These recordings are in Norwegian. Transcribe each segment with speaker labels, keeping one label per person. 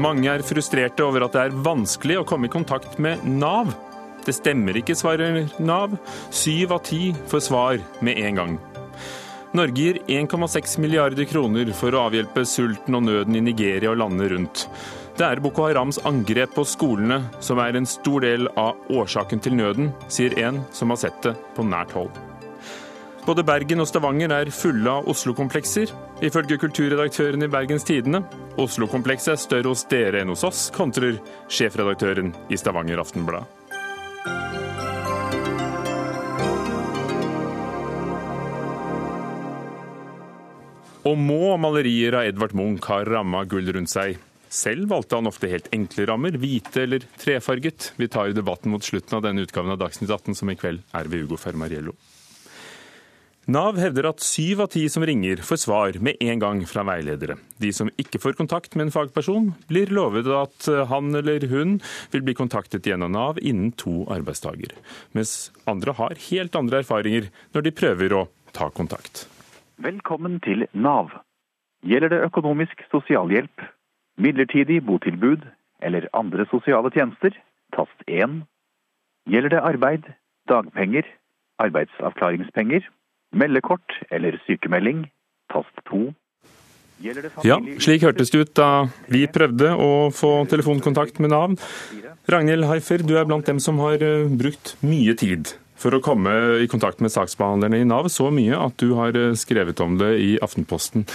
Speaker 1: Mange er frustrerte over at det er vanskelig å komme i kontakt med Nav. Det stemmer ikke, svarer Nav. Syv av ti får svar med en gang. Norge gir 1,6 milliarder kroner for å avhjelpe sulten og nøden i Nigeria og landene rundt. Det er Boko Harams angrep på skolene som er en stor del av årsaken til nøden, sier en som har sett det på nært hold. Både Bergen og Stavanger er fulle av Oslo-komplekser. Ifølge kulturredaktøren i Bergens Tidende, Oslo-komplekset er større hos dere enn hos oss, kontrer sjefredaktøren i Stavanger Aftenblad. Og må malerier av Edvard Munch ha ramma gull rundt seg? Selv valgte han ofte helt enkle rammer, hvite eller trefarget. Vi tar debatten mot slutten av denne utgaven av Dagsnytt 18, som i kveld er ved Ugo Fermariello. Nav hevder at syv av ti som ringer, får svar med en gang fra veiledere. De som ikke får kontakt med en fagperson, blir lovet at han eller hun vil bli kontaktet gjennom Nav innen to arbeidsdager. Mens andre har helt andre erfaringer når de prøver å ta kontakt.
Speaker 2: Velkommen til Nav. Gjelder det økonomisk sosialhjelp, midlertidig botilbud eller andre sosiale tjenester, tast 1. Gjelder det arbeid, dagpenger, arbeidsavklaringspenger, meldekort eller sykemelding, tast 2.
Speaker 1: Ja, slik hørtes det ut da vi prøvde å få telefonkontakt med Nav. Ragnhild Heifer, du er blant dem som har eh, brukt mye tid for å komme i kontakt med saksbehandlerne i Nav, så mye at du har eh, skrevet om det i Aftenposten.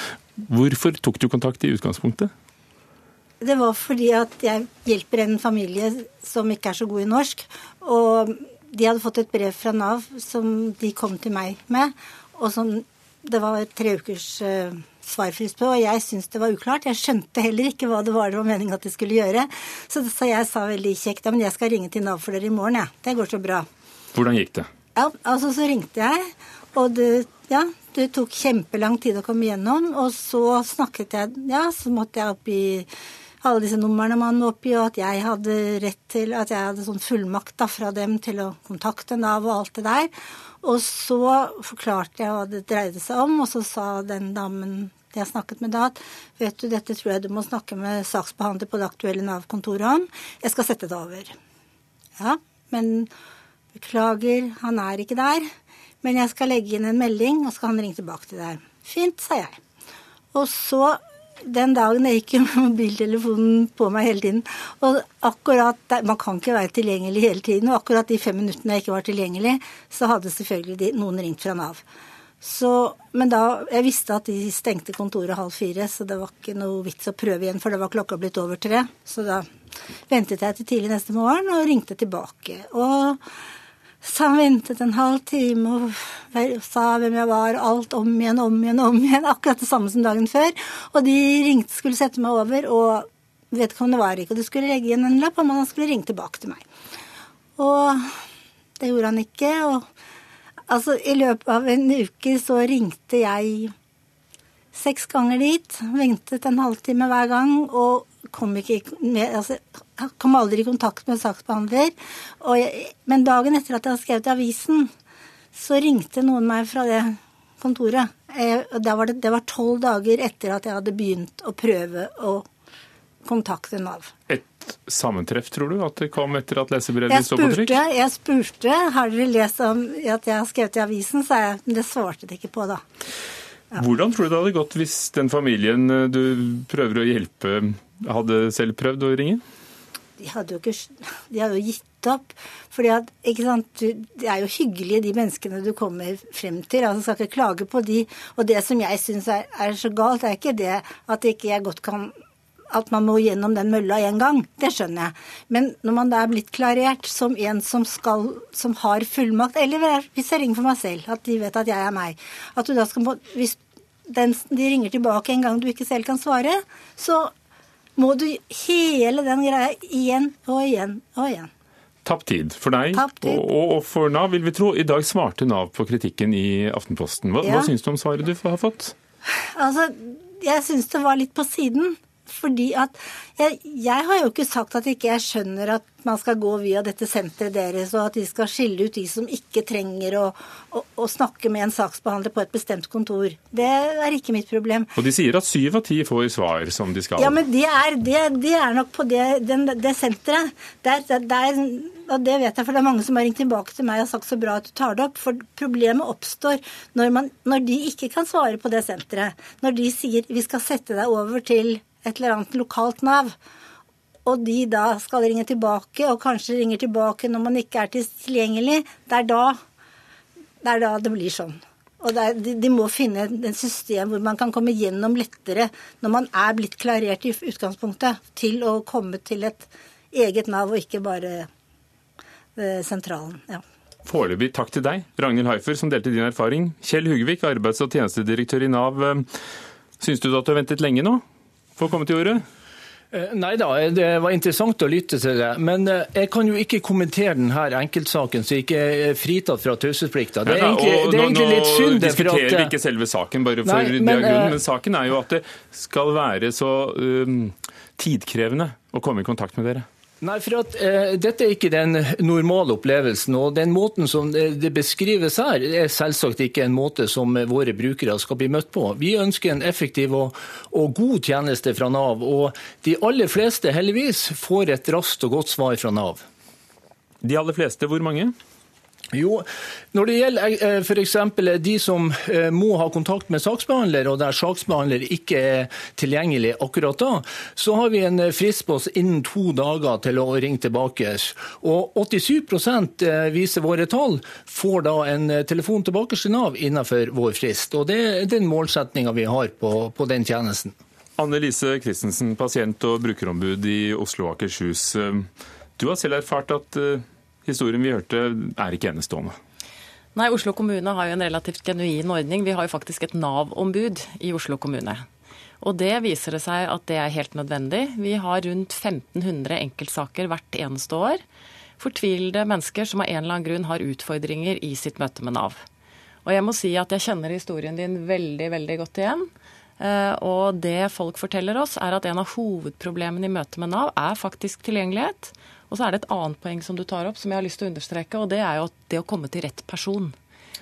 Speaker 1: Hvorfor tok du kontakt i utgangspunktet?
Speaker 3: Det var fordi at jeg hjelper en familie som ikke er så god i norsk. Og de hadde fått et brev fra Nav som de kom til meg med, og som det var tre ukers uh, svarfrist på. Og jeg syntes det var uklart. Jeg skjønte heller ikke hva det var det var meningen at de skulle gjøre. Så, så jeg sa veldig kjekt ja, men jeg skal ringe til Nav for dere i morgen, jeg. Ja. Det går så bra.
Speaker 1: Hvordan gikk det?
Speaker 3: Ja, altså Så ringte jeg, og det, ja, det tok kjempelang tid å komme gjennom. Og så snakket jeg Ja, så måtte jeg opp i alle disse numrene man må oppgi, og at jeg hadde rett til At jeg hadde sånn fullmakt da, fra dem til å kontakte Nav og alt det der. Og så forklarte jeg hva det dreide seg om, og så sa den damen jeg snakket med da, at vet du, dette tror jeg du må snakke med saksbehandler på det aktuelle Nav-kontoret om. Jeg skal sette det over. Ja, men Beklager, han er ikke der. Men jeg skal legge inn en melding, og skal han ringe tilbake til deg. Fint, sa jeg. Og så, den dagen jeg gikk mobiltelefonen på meg hele tiden. Og akkurat Man kan ikke være tilgjengelig hele tiden. Og akkurat de fem minuttene jeg ikke var tilgjengelig, så hadde selvfølgelig noen ringt fra Nav. Så, men da, Jeg visste at de stengte kontoret halv fire, så det var ikke noe vits å prøve igjen, for det var klokka blitt over tre. Så da ventet jeg til tidlig neste morgen og ringte tilbake. Og så han ventet en halv time og sa hvem jeg var, alt om igjen, om igjen, om igjen. Akkurat det samme som dagen før. Og de ringte, skulle sette meg over, og vedkommende var ikke. Og de skulle legge igjen en lapp om han skulle ringe tilbake til meg. Og det gjorde han ikke. Og altså, i løpet av en uke så ringte jeg seks ganger dit. Ventet en halvtime hver gang. og kom ikke med, altså, kom aldri i kontakt med saksbehandler. Jeg, men dagen etter at jeg hadde skrevet i avisen, så ringte noen meg fra det kontoret. Jeg, det var det var tolv dager etter at jeg hadde begynt å prøve å kontakte Nav.
Speaker 1: Et sammentreff, tror du, at det kom etter at lesebrevet sto på trykk?
Speaker 3: Jeg spurte har dere lest om at jeg har skrevet i avisen, sa jeg. Men det svarte de ikke på da.
Speaker 1: Ja. Hvordan tror du det hadde gått hvis den familien eh, du prøver å hjelpe, hadde selv prøvd å ringe?
Speaker 3: De hadde jo, ikke, de hadde jo gitt opp. sant, Det er jo hyggelige, de menneskene du kommer frem til. altså Skal ikke klage på de. Og det som jeg syns er, er, så galt, er ikke det at ikke jeg godt kan at man må gjennom den mølla én gang. Det skjønner jeg. Men når man da er blitt klarert som en som skal, som har fullmakt, eller hvis jeg ringer for meg selv, at de vet at jeg er meg, at du da skal Hvis den, de ringer tilbake en gang du ikke selv kan svare, så må du hele den greia igjen og igjen og igjen.
Speaker 1: Tapt tid for deg tid. Og, og, for Nav, vil vi tro. I dag svarte Nav på kritikken i Aftenposten. Hva, ja. hva syns du om svaret du har fått?
Speaker 3: Altså, jeg syns det var litt på siden. Fordi at jeg, jeg, har jo ikke sagt at ikke jeg skjønner at man skal gå via dette senteret deres, og at de skal skille ut de som ikke trenger å, å, å, snakke med en saksbehandler på et bestemt kontor. Det er ikke mitt problem.
Speaker 1: Og de sier at syv av ti får svar som de skal.
Speaker 3: Ja, men det er, de, de er nok på det, den, det senteret. Der, der, og det vet jeg, for det er mange som har ringt tilbake til meg og sagt så bra at du tar det opp. For problemet oppstår når, man, når de ikke kan svare på det senteret. Når de sier vi skal sette deg over til et eller annet lokalt Nav, og de da skal ringe tilbake, og kanskje ringer tilbake når man ikke er tilgjengelig, det er da det, er da det blir sånn. Og er, de, de, må finne et system hvor man kan komme gjennom lettere når man er blitt klarert i utgangspunktet, til å komme til et eget Nav, og ikke bare eh, sentralen. ja.
Speaker 1: Foreløpig takk til deg, Ragnhild Haifer, som delte din erfaring. Kjell Hugevik, arbeids- og tjenestedirektør i Nav. Eh, syns du at du har ventet lenge nå? Få komme til ordet?
Speaker 4: Eh, nei da, det var interessant å lytte til det. Men eh, jeg kan jo ikke kommentere denne enkeltsaken, så jeg ikke er fritatt fra taushetsplikta. Det, er egentlig, det er egentlig litt synd.
Speaker 1: Nå diskuterer vi ikke selve saken, bare for nei, men, grunn, men saken er jo at det skal være så um, tidkrevende å komme i kontakt med dere.
Speaker 4: Nei, for at eh, Dette er ikke den normale opplevelsen. og Den måten som det beskrives her, er selvsagt ikke en måte som våre brukere skal bli møtt på. Vi ønsker en effektiv og, og god tjeneste fra Nav. og De aller fleste heldigvis får et raskt og godt svar fra Nav.
Speaker 1: De aller fleste, hvor mange?
Speaker 4: Jo, Når det gjelder eh, f.eks. de som eh, må ha kontakt med saksbehandler, og der saksbehandler ikke er tilgjengelig akkurat da, så har vi en eh, frist på oss innen to dager til å ringe tilbake. Og 87% viser våre tall, får da en telefon tilbake til Nav innenfor vår frist. Og Det er den målsettinga vi har på, på den tjenesten.
Speaker 1: Anne Lise Christensen, pasient- og brukerombud i Oslo og Akershus. Du har selv erfart at historien vi hørte, er ikke enestående.
Speaker 5: Nei, Oslo kommune har jo en relativt genuin ordning. Vi har jo faktisk et Nav-ombud i Oslo kommune. Og det viser det seg at det er helt nødvendig. Vi har rundt 1500 enkeltsaker hvert eneste år. Fortvilede mennesker som av en eller annen grunn har utfordringer i sitt møte med Nav. Og jeg må si at jeg kjenner historien din veldig, veldig godt igjen. Eh, og det folk forteller oss, er at en av hovedproblemene i møte med Nav er faktisk tilgjengelighet. Og så er det et annet poeng som du tar opp, som jeg har lyst til å understreke, og det er jo det å komme til rett person.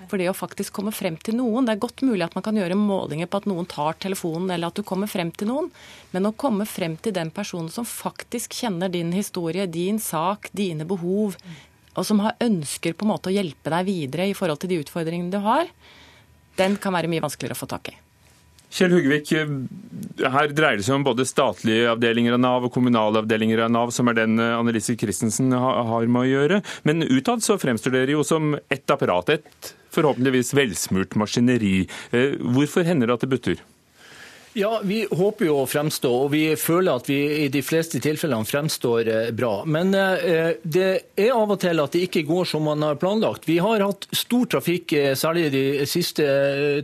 Speaker 5: For det å faktisk komme frem til noen Det er godt mulig at man kan gjøre målinger på at noen tar telefonen, eller at du kommer frem til noen, men å komme frem til den personen som faktisk kjenner din historie, din sak, dine behov, og som har ønsker på en måte å hjelpe deg videre i forhold til de utfordringene du har, den kan være mye vanskeligere å få tak i.
Speaker 1: Kjell Hugvik, her dreier det seg om både statlige avdelinger av Nav og kommunale avdelinger av Nav, som er den eh, Annelise Christensen har med å gjøre. Men utad så fremstår dere jo som ett apparat, et forhåpentligvis velsmurt maskineri. Eh, hvorfor hender det at det butter?
Speaker 4: Ja, Vi håper jo å fremstå, og vi føler at vi i de fleste tilfellene fremstår eh, bra. Men eh, det er av og til at det ikke går som man har planlagt. Vi har hatt stor trafikk, eh, særlig de siste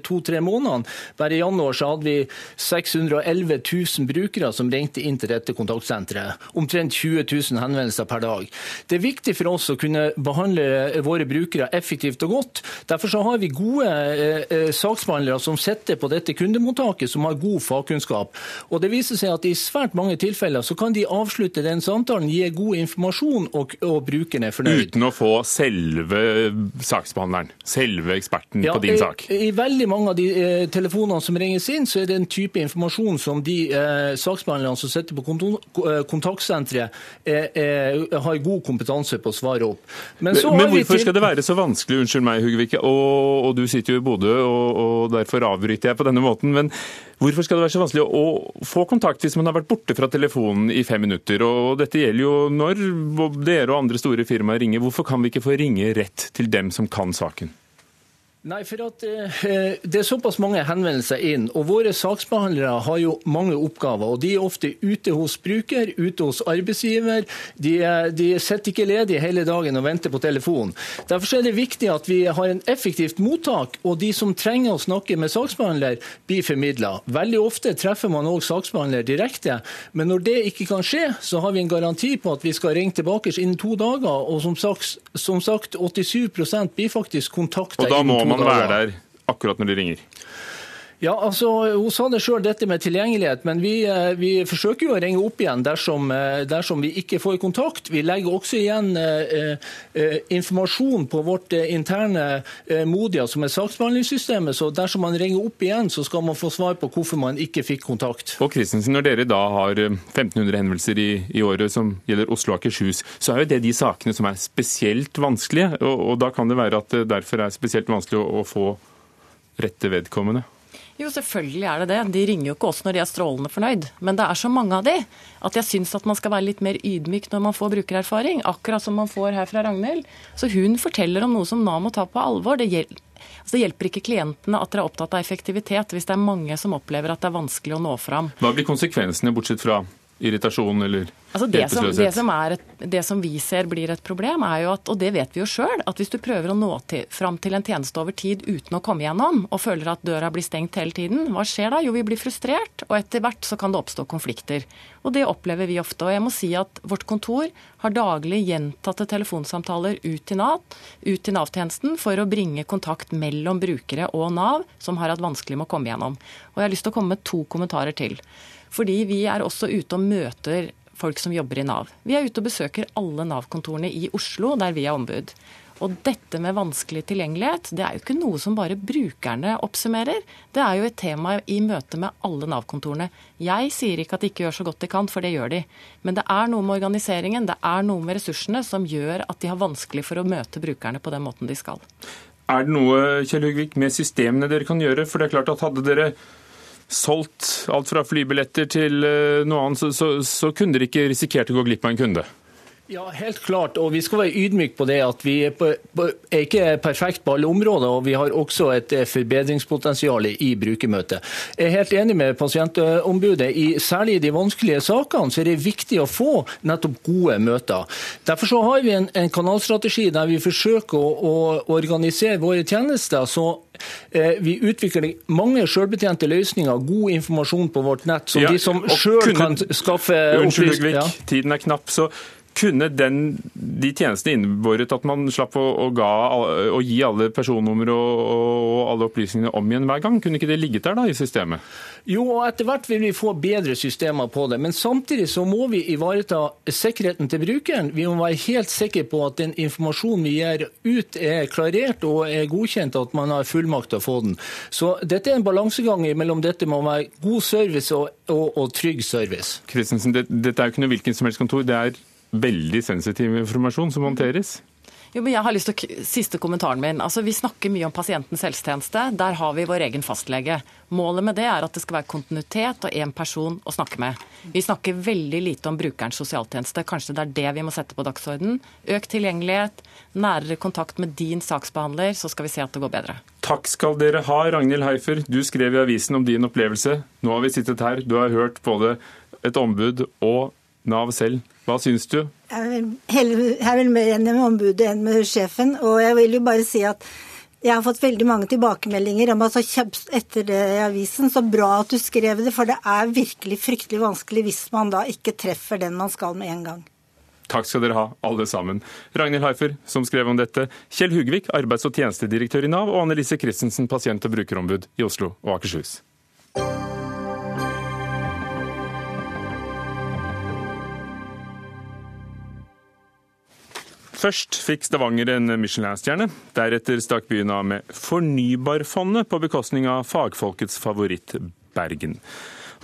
Speaker 4: to-tre månedene. Bare i januar så hadde vi 611 000 brukere som ringte inn til dette kontaktsenteret. Omtrent 20 000 henvendelser per dag. Det er viktig for oss å kunne behandle våre brukere effektivt og godt. Derfor så har vi gode saksbehandlere som sitter på dette kundemottaket, som har god god fagkunnskap. Og det viser seg at i svært mange tilfeller så kan de avslutte den samtalen, gi god informasjon, og, og brukeren er fornøyd.
Speaker 1: Uten å få selve saksbehandleren, selve eksperten ja, på din sak?
Speaker 4: I, I, veldig mange av de eh, telefonene som ringes inn, så er det en type informasjon som de eh, saksbehandlerne som sitter på eh, kontaktsenteret, eh, eh, har god kompetanse på å svare opp.
Speaker 1: Men, men, men hvorfor til... skal det være så vanskelig, unnskyld meg, Hugvik, og, og du sitter jo i Bodø, og, og derfor avbryter jeg på denne måten. men Hvorfor skal det være så vanskelig å få kontakt hvis man har vært borte fra telefonen i fem minutter? Og dette gjelder jo når dere og andre store firmaer ringer. Hvorfor kan vi ikke få ringe rett til dem som kan saken?
Speaker 4: Nei, for at eh, Det er såpass mange henvendelser inn. og Våre saksbehandlere har jo mange oppgaver. og De er ofte ute hos bruker, ute hos arbeidsgiver. De, de sitter ikke ledige hele dagen og venter på telefon. Derfor er det viktig at vi har en effektivt mottak, og de som trenger å snakke med saksbehandler, blir formidla. Veldig ofte treffer man òg saksbehandler direkte, men når det ikke kan skje, så har vi en garanti på at vi skal ringe tilbake innen to dager. Og som sagt, som sagt 87% blir faktisk kontakta
Speaker 1: innen to man være der akkurat når de ringer?
Speaker 4: Ja, altså, Hun sa det sjøl, dette med tilgjengelighet. Men vi, eh, vi, forsøker jo å ringe opp igjen dersom, eh, dersom, vi ikke får kontakt. Vi legger også igjen eh, eh, informasjon på vårt interne eh, Modia, som er saksbehandlingssystemet. Så dersom man ringer opp igjen, så skal man få svar på hvorfor man ikke fikk kontakt.
Speaker 1: Og Kristensen, Når dere da har 1500 henvendelser i, i, året som gjelder Oslo og Akershus, så er jo det de sakene som er spesielt vanskelige. Og, og da kan det være at det derfor er spesielt vanskelig å, å få rette vedkommende.
Speaker 5: Jo, selvfølgelig er det det. De ringer jo ikke oss når de er strålende fornøyd. Men det er så mange av de at jeg syns at man skal være litt mer ydmyk når man får brukererfaring. Akkurat som man får her fra Ragnhild. Så hun forteller om noe som Nav må ta på alvor. Det hjelper, altså det hjelper ikke klientene at dere er opptatt av effektivitet, hvis det er mange som opplever at det er vanskelig å nå fram.
Speaker 1: Hva blir konsekvensene, bortsett fra irritasjon eller
Speaker 5: altså det som, det, som et, det som, vi ser blir et problem, er jo at, og det vet vi jo sjøl, at hvis du prøver å nå til, fram til en tjeneste over tid uten å komme gjennom, og føler at døra blir stengt hele tiden, hva skjer da? Jo, vi blir frustrert, og etter hvert så kan det oppstå konflikter. Og det opplever vi ofte. Og jeg må si at vårt kontor har daglig gjentatte telefonsamtaler ut til Nav, ut til Nav-tjenesten, for å bringe kontakt mellom brukere og Nav som har hatt vanskelig med å komme gjennom. Og jeg har lyst til å komme med to kommentarer til. Fordi vi er også ute og møter folk som jobber i Nav. Vi er ute og besøker alle Nav-kontorene i Oslo, der vi er ombud. Og dette med vanskelig tilgjengelighet, det er jo ikke noe som bare brukerne oppsummerer. Det er jo et tema i møte med alle Nav-kontorene. Jeg sier ikke at de ikke gjør så godt de kan, for det gjør de. Men det er noe med organiseringen, det er noe med ressursene som gjør at de har vanskelig for å møte brukerne på den måten de skal.
Speaker 1: Er det noe Kjell Høgvik, med systemene dere kan gjøre? For det er klart at hadde dere solgt alt fra flybilletter til eh, noe annet, så, så, så kunne dere ikke risikert å gå glipp av en kunde?
Speaker 4: Ja, helt klart. Og vi skal være ydmyke på det at vi er, på, er ikke perfekt på alle områder. Og vi har også et eh, forbedringspotensial i brukermøtet. Jeg er helt enig med pasientombudet. I, særlig i de vanskelige sakene så er det viktig å få nettopp gode møter. Derfor så har vi en, en kanalstrategi der vi forsøker å, å organisere våre tjenester så eh, vi utvikler mange selvbetjente løsninger, god informasjon på vårt nett, så ja, de som sjøl kan skaffe
Speaker 1: opplysninger ja. tiden er knapp. så kunne den, de tjenestene innebåret at man slapp å, å, ga, å gi alle personnummer og, og, alle opplysningene om igjen hver gang? Kunne ikke det ligget der da i systemet?
Speaker 4: Jo, og etter hvert vil vi få bedre systemer på det. Men samtidig så må vi ivareta sikkerheten til brukeren. Vi må være helt sikre på at den informasjonen vi gir ut er klarert og er godkjent, at man har fullmakt til å få den. Så dette er en balansegang mellom dette med å være god service og, og, og trygg service.
Speaker 1: Kristensen, det, dette er jo ikke noe hvilken som helst kontor. det er veldig sensitiv informasjon som håndteres?
Speaker 5: Jo, men jeg har lyst til Siste kommentaren min. Altså, Vi snakker mye om pasientens helsetjeneste. Der har vi vår egen fastlege. Målet med det er at det skal være kontinuitet og én person å snakke med. Vi snakker veldig lite om brukerens sosialtjeneste. Kanskje det er det vi må sette på dagsorden. Økt tilgjengelighet, nærere kontakt med din saksbehandler, så skal vi se at det går bedre.
Speaker 1: Takk skal dere ha, Ragnhild Heifer. Du skrev i avisen om din opplevelse. Nå har vi sittet her. Du har hørt både et ombud og Nav selv. Hva syns du?
Speaker 3: Jeg er vel mer enig med ombudet enn med sjefen. Og jeg vil jo bare si at jeg har fått veldig mange tilbakemeldinger om at så etter det i avisen, så bra at du skrev det, for det er virkelig fryktelig vanskelig hvis man da ikke treffer den man skal med en gang.
Speaker 1: Takk skal dere ha, alle sammen. Ragnhild Heifer, som skrev om dette. Kjell Hugvik, arbeids- og tjenestedirektør i Nav. Og Annelise Christensen, pasient- og brukerombud i Oslo og Akershus. Først fikk Stavanger en Michelin-stjerne. Deretter stakk byen av med Fornybarfondet på bekostning av fagfolkets favoritt Bergen.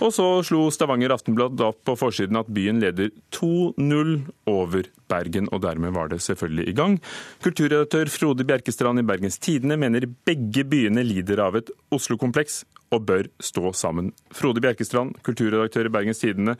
Speaker 1: Og så slo Stavanger Aftenblad opp på forsiden at byen leder 2-0 over Bergen, og dermed var det selvfølgelig i gang. Kulturredaktør Frode Bjerkestrand i Bergens Tidende mener begge byene lider av et Oslo-kompleks og bør stå sammen. Frode Bjerkestrand, kulturredaktør i Bergens Tidende.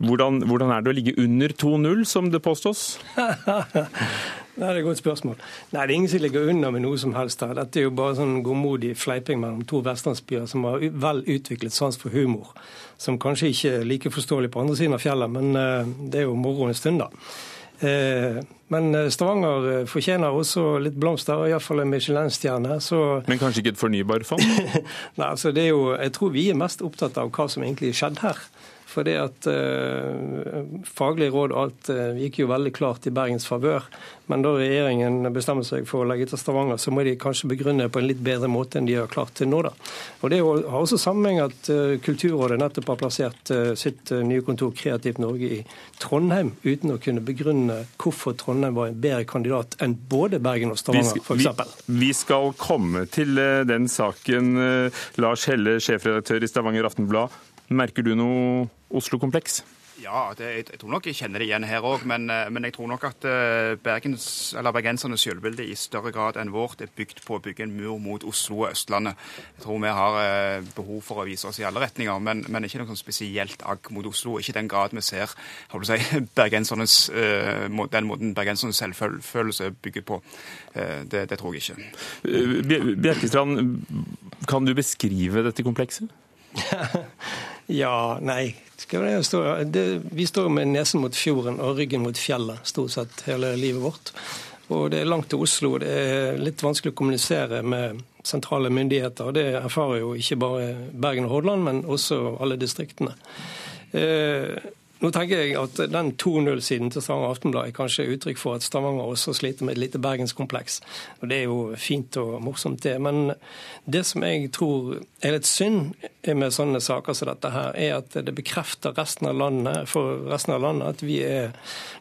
Speaker 1: Hvordan, hvordan, er det å ligge under 2-0, som det påstås?
Speaker 6: det er et godt spørsmål. Nei, Det er ingen som ligger under med noe som helst her. Dette er jo bare sånn godmodig fleiping mellom to vestlandsbyer som har vel utviklet sans for humor. Som kanskje ikke er like forståelig på andre siden av fjellet, men uh, det er jo moro en stund, da. Uh, men eh, Stavanger fortjener også litt blomster, iallfall en Michelin-stjerne.
Speaker 1: Men kanskje ikke et fornybarfond?
Speaker 6: Nei, altså det er jo, jeg tror vi er mest opptatt av hva som egentlig skjedde her. For det at eh, faglige råd og alt eh, gikk jo veldig klart i Bergens favør. Men da regjeringen bestemmer seg for å legge til Stavanger, så må de kanskje begrunne det på en litt bedre måte enn de har klart til nå. da. Og Det har også sammenheng at eh, Kulturrådet nettopp har plassert sitt nye kontor Kreativt Norge i Trondheim, uten å kunne begrunne hvorfor Trondheim var en bedre kandidat enn både Bergen og Stavanger, f.eks.
Speaker 1: Vi, vi skal komme til den saken. Lars Helle, sjefredaktør i Stavanger Aftenblad. Merker du noe Oslo-kompleks?
Speaker 7: Ja, det, jeg, tror nok jeg kjenner det igjen her òg. Men, eh, men, jeg tror nok at uh, Bergens, bergensernes selvbilde i større grad enn vårt er bygd på å bygge en mur mot Oslo og Østlandet. Jeg tror vi har uh, behov for å vise oss i alle retninger, men, men ikke noe sånn spesielt agg mot Oslo. Ikke i den grad vi ser si, bergensernes, den måten bergensernes selvfølelse bygger på. Det, det, tror jeg
Speaker 1: ikke. Bjerkestrand, kan du beskrive dette komplekset?
Speaker 6: ja, nei. vi står med nesen mot fjorden og ryggen mot fjellet stort sett hele livet vårt. Og det er langt til Oslo. Det er litt vanskelig å kommunisere med sentrale myndigheter. og Det erfarer jo ikke bare Bergen og Hordaland, men også alle distriktene. Eh, nå tenker jeg at Den 2-0-siden til Stavanger Aftenblad er kanskje uttrykk for at Stavanger også sliter med et lite bergenskompleks. Og Det er jo fint og morsomt, det. Men det som jeg tror er litt synd med sånne saker som dette, her, er at det bekrefter resten av landet, for resten av landet at vi er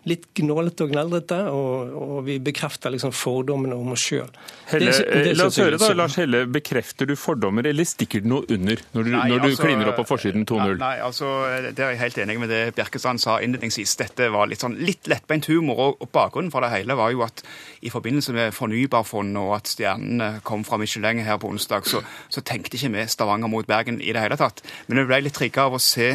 Speaker 6: litt gnålete og gneldrete, og, og vi bekrefter liksom fordommene om oss sjøl.
Speaker 1: La oss høre da, Lars Helle. Bekrefter du fordommer, eller stikker det noe under når du, nei, når du altså, kliner opp på forsiden 2-0?
Speaker 7: Nei, altså, det er jeg helt enig med det Bjerkestrand sa innledningsvis. Dette var litt, sånn, litt lettbeint humor. Og, bakgrunnen for det hele var jo at i forbindelse med Fornybarfondet og at stjernene kom fra Michelin her på onsdag, så, så tenkte ikke vi Stavanger mot Bergen i det hele tatt. Men vi ble litt trigga av å se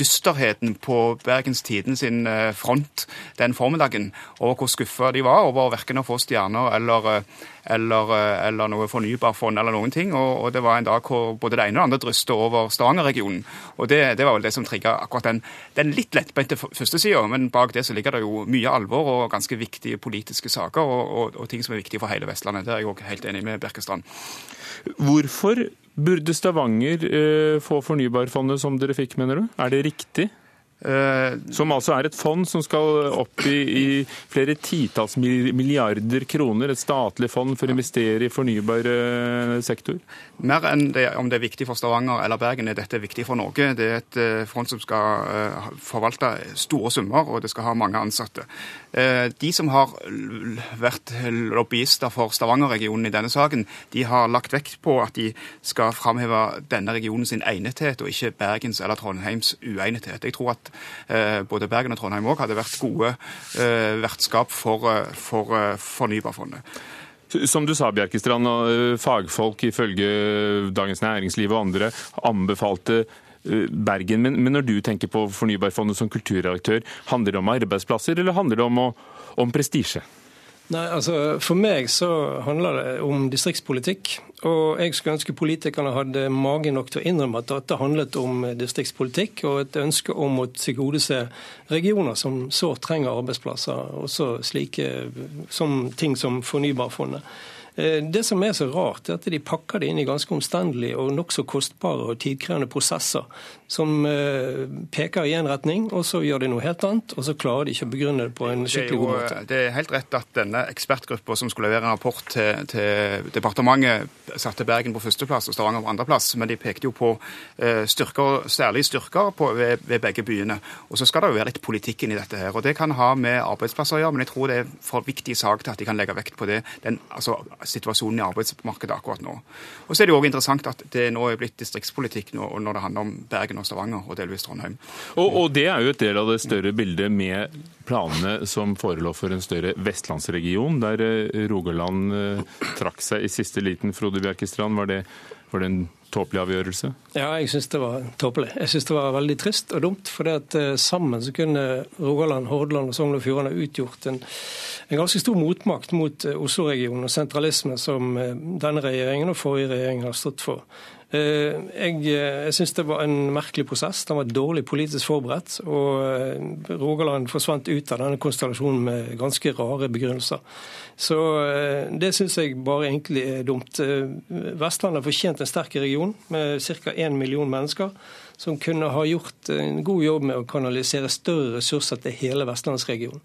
Speaker 7: dysterheten på Bergens Tiden sin eh, front den formiddagen, og hvor skuffa de var over verken å få stjerner eller, eh, eller, eh, eller noe fornybarfond eller noen ting. Og, og, det var en dag hvor både det ene og det andre drøste over Stavanger-regionen. Og det, det, var vel det som trigga akkurat den, den litt lettbente førstesida, men bak det så ligger det jo mye alvor og ganske viktige politiske saker, og, og, og ting som er viktige for hele Vestlandet. Det er jeg òg helt enig med Birkestrand.
Speaker 1: Hvorfor Burde Stavanger eh, få Fornybarfondet som dere fikk, mener du? Er det riktig? Eh, som altså er et fond som skal opp i, i flere titalls milliarder kroner. Et statlig fond for å investere i fornybar eh, sektor?
Speaker 7: Mer enn det, om det er viktig for Stavanger eller Bergen, er dette viktig for Norge. Det er et eh, fond som skal forvalte store summer, og det skal ha mange ansatte. De som har vært lobbyister for Stavanger-regionen i denne saken, de har lagt vekt på at de skal framheve denne regionen sin egnethet, og ikke Bergens eller Trondheims uegnethet. Jeg tror at både Bergen og Trondheim òg hadde vært gode eh, vertskap for, eh, for Fornybarfondet.
Speaker 1: Som du sa, Bjerkestrand, fagfolk ifølge Dagens Næringsliv og andre anbefalte Bergen. Men, men når du tenker på Fornybarfondet som kulturredaktør, handler det om arbeidsplasser, eller handler det om, om prestisje?
Speaker 6: Nei, altså For meg så handler det om distriktspolitikk. Og jeg skulle ønske politikerne hadde mage nok til å innrømme at dette handlet om distriktspolitikk og et ønske om å tilgodese regioner som sårt trenger arbeidsplasser, også slike som ting som Fornybarfondet. Eh, det som er så rart, er at de pakker det inn i ganske omstendelige og nokså kostbare og tidkrevende prosesser som eh, peker i én retning, og så gjør de noe helt annet, og så klarer de ikke å begrunne det på en skikkelig god måte.
Speaker 7: Det er helt rett at denne ekspertgruppa som skulle levere en rapport til, til departementet, satte Bergen på førsteplass og Stavanger på andreplass, men de pekte jo på eh, styrker, særlig styrker på, ved, ved, begge byene. Og så skal det jo være litt politikk i dette her. og Det kan ha med arbeidsplasser å gjøre, men jeg tror det er for viktig sak til at de kan legge vekt på det. Den, altså, situasjonen i arbeidsmarkedet akkurat nå. Og så er det jo også interessant at det nå er blitt distriktspolitikk nå, når det handler om Bergen og Stavanger, og delvis Trondheim.
Speaker 1: Og, og det er jo et del av det større bildet med planene som forelå for en større vestlandsregion, der eh, Rogaland eh, trakk seg i siste liten. Frode Bjerkestrand, var det, var det en tåpelig avgjørelse?
Speaker 6: Ja, jeg syns det var tåpelig. Jeg syns det var veldig trist og dumt. For at eh, sammen så kunne Rogaland, Hordaland og Sogn og Fjordane utgjort en, en, ganske stor motmakt mot Oslo-regionen og sentralisme som denne regjeringen og forrige regjering har stått for. Eh, jeg, jeg syns det var en merkelig prosess. Den var dårlig politisk forberedt. Og Rogaland forsvant ut av denne konstellasjonen med ganske rare begrunnelser. Så det syns jeg bare egentlig er dumt. Vestlandet fortjent en sterk region med ca. 1 million mennesker som kunne ha gjort en god jobb med å kanalisere større ressurser til hele vestlandsregionen.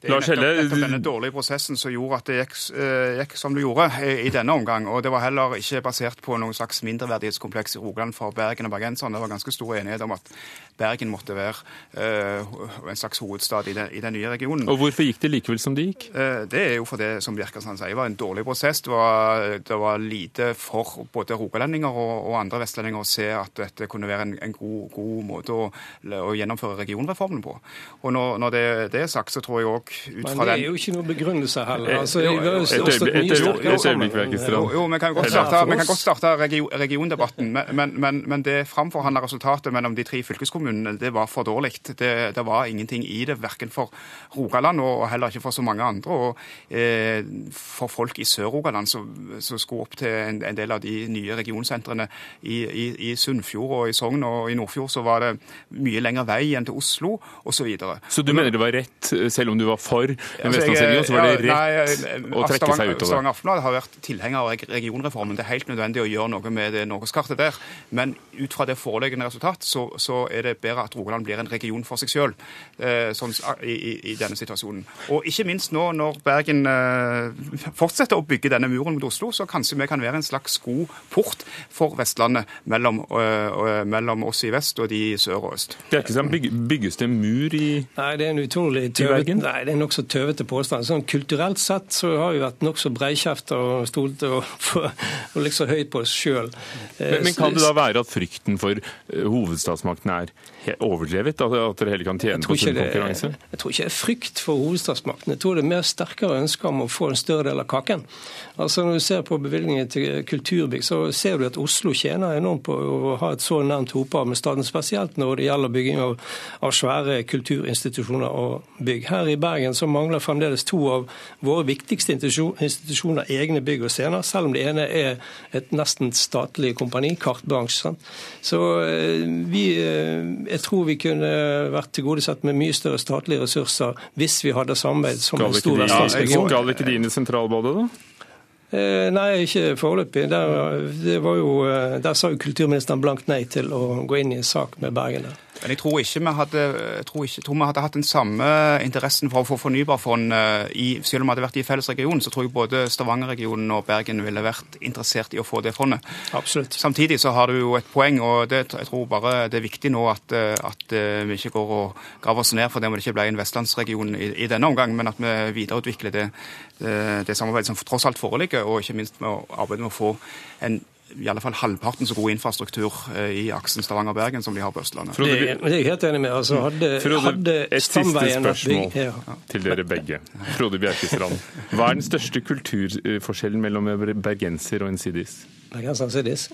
Speaker 7: Det er nettopp, nettopp denne dårlige prosessen som gjorde at det gikk, uh, gikk, som det gjorde i denne omgang. Og det var heller ikke basert på noen slags mindreverdighetskompleks i Rogaland for Bergen og bergenserne. Det var ganske stor enighet om at Bergen måtte være uh, en slags hovedstad i, den, i den nye regionen.
Speaker 1: Og Hvorfor gikk det likevel som det gikk?
Speaker 7: Uh, det er jo fordi, som Bjerkesand sier, var en dårlig prosess. Det var, det var lite for både rogalendinger og, og, andre vestlendinger å se at dette kunne være en, en god, god, måte å, å, gjennomføre regionreformen på. Og når, når det, det, er sagt, så tror jeg òg ut fra den
Speaker 6: Men det er jo ikke noen begrunnelse heller. Altså,
Speaker 1: et øyeblikk, Verkestrand.
Speaker 7: Jo, vi kan godt starte, vi kan godt starte regiondebatten, men, men, men det framforhandla resultatet mellom de tre fylkeskommunene fylkeskommunene, det var for dårlig. Det, det, var ingenting i det, verken for Rogaland og heller ikke for så mange andre. Og eh, for folk i Sør-Rogaland som skulle opp til en, en, del av de nye regionsentrene i, i, i, Sunnfjord og i Sogn og i Nordfjord, så var det mye lengre vei enn til Oslo osv. Så, videre.
Speaker 1: så du mener det var rett, selv om du var for en altså, vestlandsregion, så var det rett nei, å trekke seg utover?
Speaker 7: Stavanger Aftenblad har vært tilhenger av regionreformen. Det er helt nødvendig å gjøre noe med det norgeskartet der. Men ut fra det foreliggende resultat, så, så er det bedre at Rogaland blir en region for seg selv eh, sånn, i, i, denne situasjonen. Og ikke minst nå når Bergen eh, fortsetter å bygge denne muren mot Oslo, så kanskje vi kan være en slags god port for Vestlandet mellom, øh, mellom oss i vest og de i sør og øst.
Speaker 1: Bjerkesand, bygges det mur i
Speaker 6: Nei, det er en utrolig tøvet, nei, er nokså tøvete påstand. Sånn, kulturelt sett så har vi vært nokså breikjefta og stolt og, og liksom høyt på oss sjøl.
Speaker 1: Men, men, kan det da være at frykten for hovedstadsmakten er overdrevet? At dere heller kan tjene på sunn konkurranse?
Speaker 6: Jeg tror ikke det er frykt for hovedstadsmakten. Jeg tror det er mer sterkere ønsker om å få en større del av kaken. Altså Når du ser på bevilgningen til kulturbygg, så ser du at Oslo tjener enormt på å ha et så nært hopehav med staten, spesielt når det gjelder bygging av, av, svære kulturinstitusjoner og bygg. Her i Bergen så mangler fremdeles to av våre viktigste institusjoner egne bygg og scener, selv om det ene er et nesten statlig kompani, Kartbransjen. Så eh, vi eh, jeg tror vi kunne vært tilgodesett med mye større statlige ressurser hvis vi hadde samarbeid som en stor vestlandsregion.
Speaker 1: Skal ikke de inn i sentralbadet, da?
Speaker 6: Eh, nei, ikke foreløpig. Der, eh, der, sa jo kulturministeren blankt nei til å gå inn i en sak med Bergen. der.
Speaker 7: Men jeg tror ikke vi hadde, tror ikke, tror vi hadde hatt den samme interessen for å få fornybarfond eh, i, selv om vi hadde vært i felles region, så tror jeg både Stavanger-regionen og Bergen ville vært interessert i å få det fondet.
Speaker 6: Absolutt.
Speaker 7: Samtidig så har du jo et poeng, og det, jeg tror bare det er viktig nå at, eh, at eh, vi ikke går og graver oss ned for det om det ikke ble en vestlandsregion i, i denne omgang, men at vi videreutvikler det, det, det samarbeidet som tross alt foreligger, og ikke minst med å arbeide med å få en i alle fall halvparten så god infrastruktur eh, i aksen Stavanger-Bergen som de har på Østlandet.
Speaker 6: Det, det er jeg helt enig med. Altså, hadde,
Speaker 1: Frode, hadde et siste spørsmål ja. til dere begge. Frode Bjerkestrand, hva er den største kulturforskjellen mellom bergenser og en sidis?
Speaker 6: Bergenser og sidis?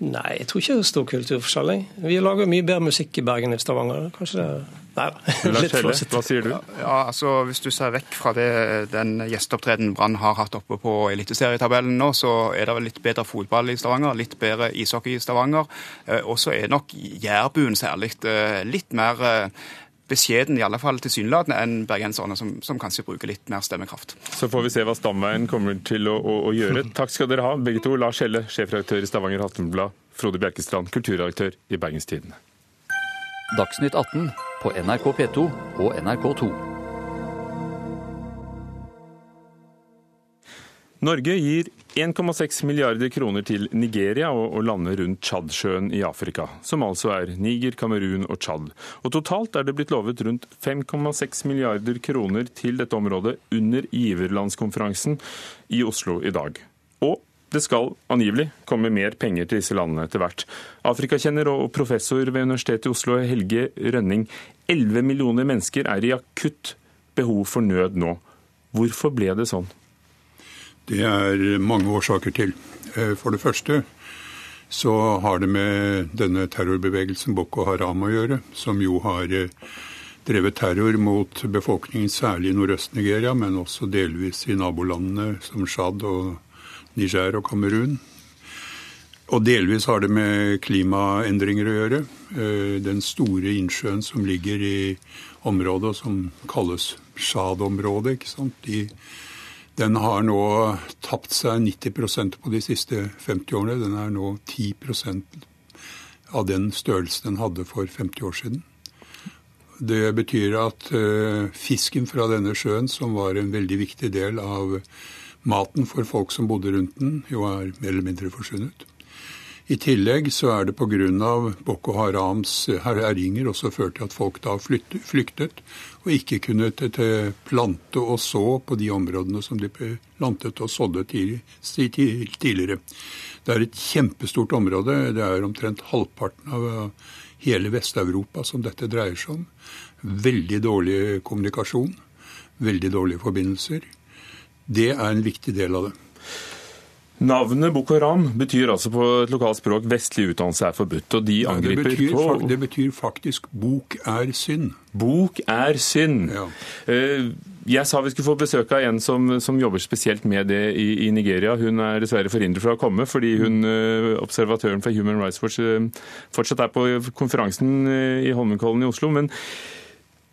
Speaker 6: Nei, jeg tror ikke det er stor kulturforskjell. Vi lager mye bedre musikk i Bergen enn i Stavanger. Kanskje det Nei
Speaker 1: da. Litt flåsete. Hva sier du?
Speaker 7: Ja, altså Hvis du ser vekk fra det, den gjesteopptredenen Brann har hatt oppe på eliteserietabellen nå, så er det vel litt bedre fotball i Stavanger, litt bedre ishockey i Stavanger. Eh, og så er nok Jærbuen særlig eh, litt mer eh, beskjeden, i alle fall tilsynelatende, enn bergenserne, som, som, kanskje bruker litt mer stemmekraft.
Speaker 1: Så får vi se hva Stamveien kommer til å, å, å gjøre. Takk skal dere ha, begge to. Lars Helle, sjefredaktør i Stavanger Aftenblad. Frode Bjerkestrand, kulturredaktør i Bergenstidene.
Speaker 8: Dagsnytt 18 på NRK P2 og NRK2.
Speaker 1: Norge gir 1,6 milliarder kroner til Nigeria og, lande rundt Tsjadsjøen i Afrika, som altså er Niger, Kamerun og Tsjad. Og totalt er det blitt lovet rundt 5,6 milliarder kroner til dette området under giverlandskonferansen i Oslo i dag. Og det skal angivelig komme mer penger til disse landene etter hvert. Afrikakjenner og professor ved Universitetet i Oslo, Helge Rønning. 11 millioner mennesker er i akutt behov for nød nå. Hvorfor ble det sånn?
Speaker 9: Det er mange årsaker til. Eh, for det første så har det med denne terrorbevegelsen Boko Haram å gjøre, som jo har eh, drevet terror mot befolkningen, særlig i Nordøst-Nigeria, men også delvis i nabolandene som Tsjad og Niger og Kamerun. Og delvis har det med klimaendringer å gjøre. Eh, den store innsjøen som ligger i området, som kalles Shad-området, ikke sant? De, den har nå tapt seg 90% på de siste 50 årene. Den er nå 10% av den størrelsen den hadde for 50 år siden. Det betyr at uh, fisken fra denne sjøen, som var en veldig viktig del av maten for folk som bodde rundt den, jo er mer eller mindre forsvunnet. I tillegg så er det pga. Boko Harams herjinger også ført til at folk da flyktet, og ikke kunne plante og så på de områdene som de plantet og sådde tidligere. Det er et kjempestort område. Det er omtrent halvparten av hele Vest-Europa som dette dreier seg om. Veldig dårlig kommunikasjon, veldig dårlige forbindelser. Det er en viktig del av det.
Speaker 1: Navnet Boko Haram betyr altså på et lokalt språk 'vestlig utdannelse er forbudt'. og de angriper
Speaker 9: det, betyr,
Speaker 1: på...
Speaker 9: det betyr faktisk 'bok er synd'.
Speaker 1: Bok er synd.
Speaker 9: Ja.
Speaker 1: Eh, jeg sa vi skulle få besøk av en som, som jobber spesielt med det i, i, Nigeria. Hun er dessverre forhindret fra å komme, fordi hun, eh, observatøren for Human Rights Watch eh, fortsatt er på konferansen i Holmenkollen i Oslo. men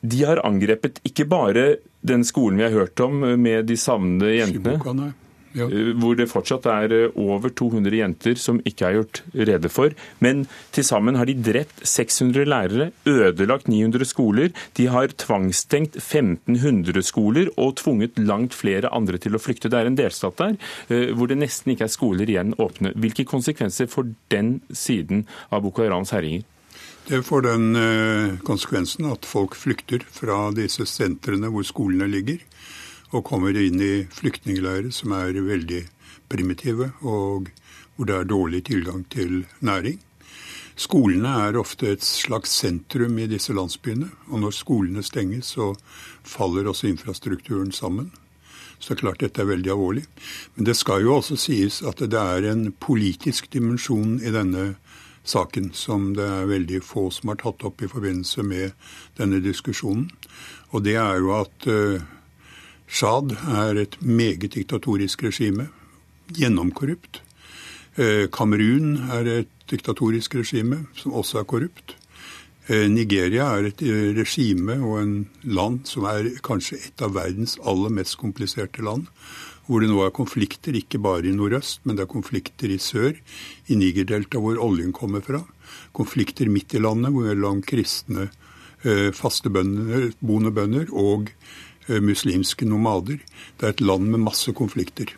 Speaker 1: de har angrepet ikke bare den skolen vi har hørt om med de savnede jentene. Ja. Eh, hvor det fortsatt er eh, over 200 jenter som ikke er gjort rede for. Men til sammen har de drept 600 lærere, ødelagt 900 skoler. De har tvangstengt 1500 skoler og tvunget langt flere andre til å flykte. Det er en delstat der eh, hvor det nesten ikke er skoler igjen åpne. Hvilke konsekvenser får den siden av Boko Harams herjinger?
Speaker 9: Det får den konsekvensen at folk flykter fra disse sentrene hvor skolene ligger og kommer inn i flyktningleirer som er veldig primitive, og hvor det er dårlig tilgang til næring. Skolene er ofte et slags sentrum i disse landsbyene, og når skolene stenges, så faller også infrastrukturen sammen. Så det er klart dette er veldig alvorlig. Men det skal jo også sies at det er en politisk dimensjon i denne saken som det er veldig få som har tatt opp i forbindelse med denne diskusjonen. Og det er jo at Shad er et meget diktatorisk regime. Gjennomkorrupt. Eh, Kamerun er et diktatorisk regime som også er korrupt. Eh, Nigeria er et eh, regime og en land som er kanskje et av verdens aller mest kompliserte land. Hvor det nå er konflikter, ikke bare i nordøst, men det er konflikter i sør, i Nigerdeltaet hvor oljen kommer fra. Konflikter midt i landet, hvor lang kristne faste bønder, boende og muslimske nomader. Det er et land med masse konflikter.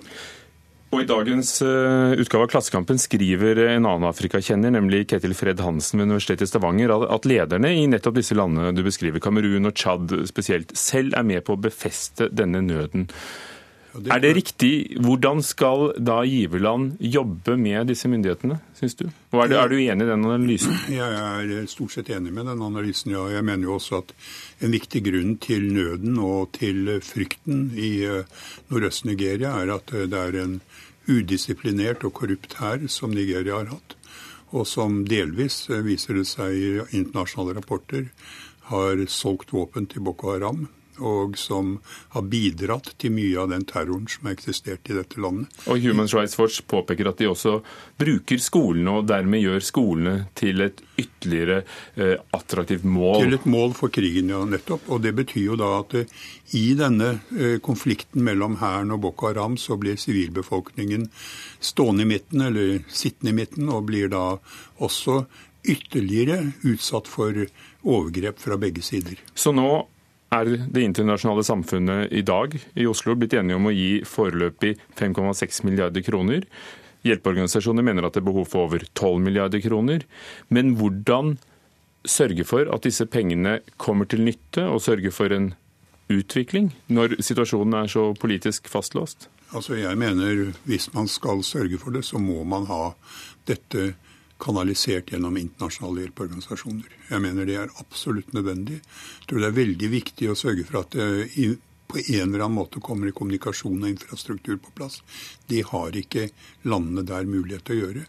Speaker 1: Og I dagens uh, utgave av Klassekampen skriver en annen afrikakjenner, nemlig Ketil Fred Hansen ved Universitetet i Stavanger, at lederne i nettopp disse landene du beskriver, Kamerun og Tsjad spesielt, selv er med på å befeste denne nøden. Det er det riktig? Hvordan skal da giverland jobbe med disse myndighetene, syns du? Og er du, er du enig i den analysen?
Speaker 9: Jeg er stort sett enig med den analysen, ja. Jeg mener jo også at en viktig grunn til nøden og til frykten i eh, Nordøst-Nigeria er at eh, det er en udisiplinert og korrupt hær som Nigeria har hatt, og som delvis, eh, viser det seg i internasjonale rapporter, har solgt våpen til Boko Haram og som har bidratt til mye av den terroren som har eksistert i dette landet.
Speaker 1: Og Human Rights Watch påpeker at de også bruker skolene, og dermed gjør skolene til et ytterligere eh, attraktivt mål.
Speaker 9: Til et mål for krigen, ja, nettopp. Og det betyr jo da at eh, i denne eh, konflikten mellom hæren og Boko Haram, så blir sivilbefolkningen stående i midten, eller sittende i midten, og blir da også ytterligere utsatt for overgrep fra begge sider.
Speaker 1: Så nå er det internasjonale samfunnet i dag i Oslo blitt enige om å gi foreløpig 5,6 milliarder kroner. Hjelpeorganisasjoner mener at det er behov for over 12 milliarder kroner. Men hvordan sørge for at disse pengene kommer til nytte, og sørge for en utvikling, når situasjonen er så politisk fastlåst?
Speaker 9: Altså jeg mener Hvis man skal sørge for det, så må man ha dette kanalisert gjennom internasjonale hjelpeorganisasjoner. Jeg mener det er absolutt nødvendig. Jeg tror det er veldig viktig å sørge for at det på en eller annen måte kommer i kommunikasjon og infrastruktur på plass. Det har ikke landene der mulighet til å gjøre.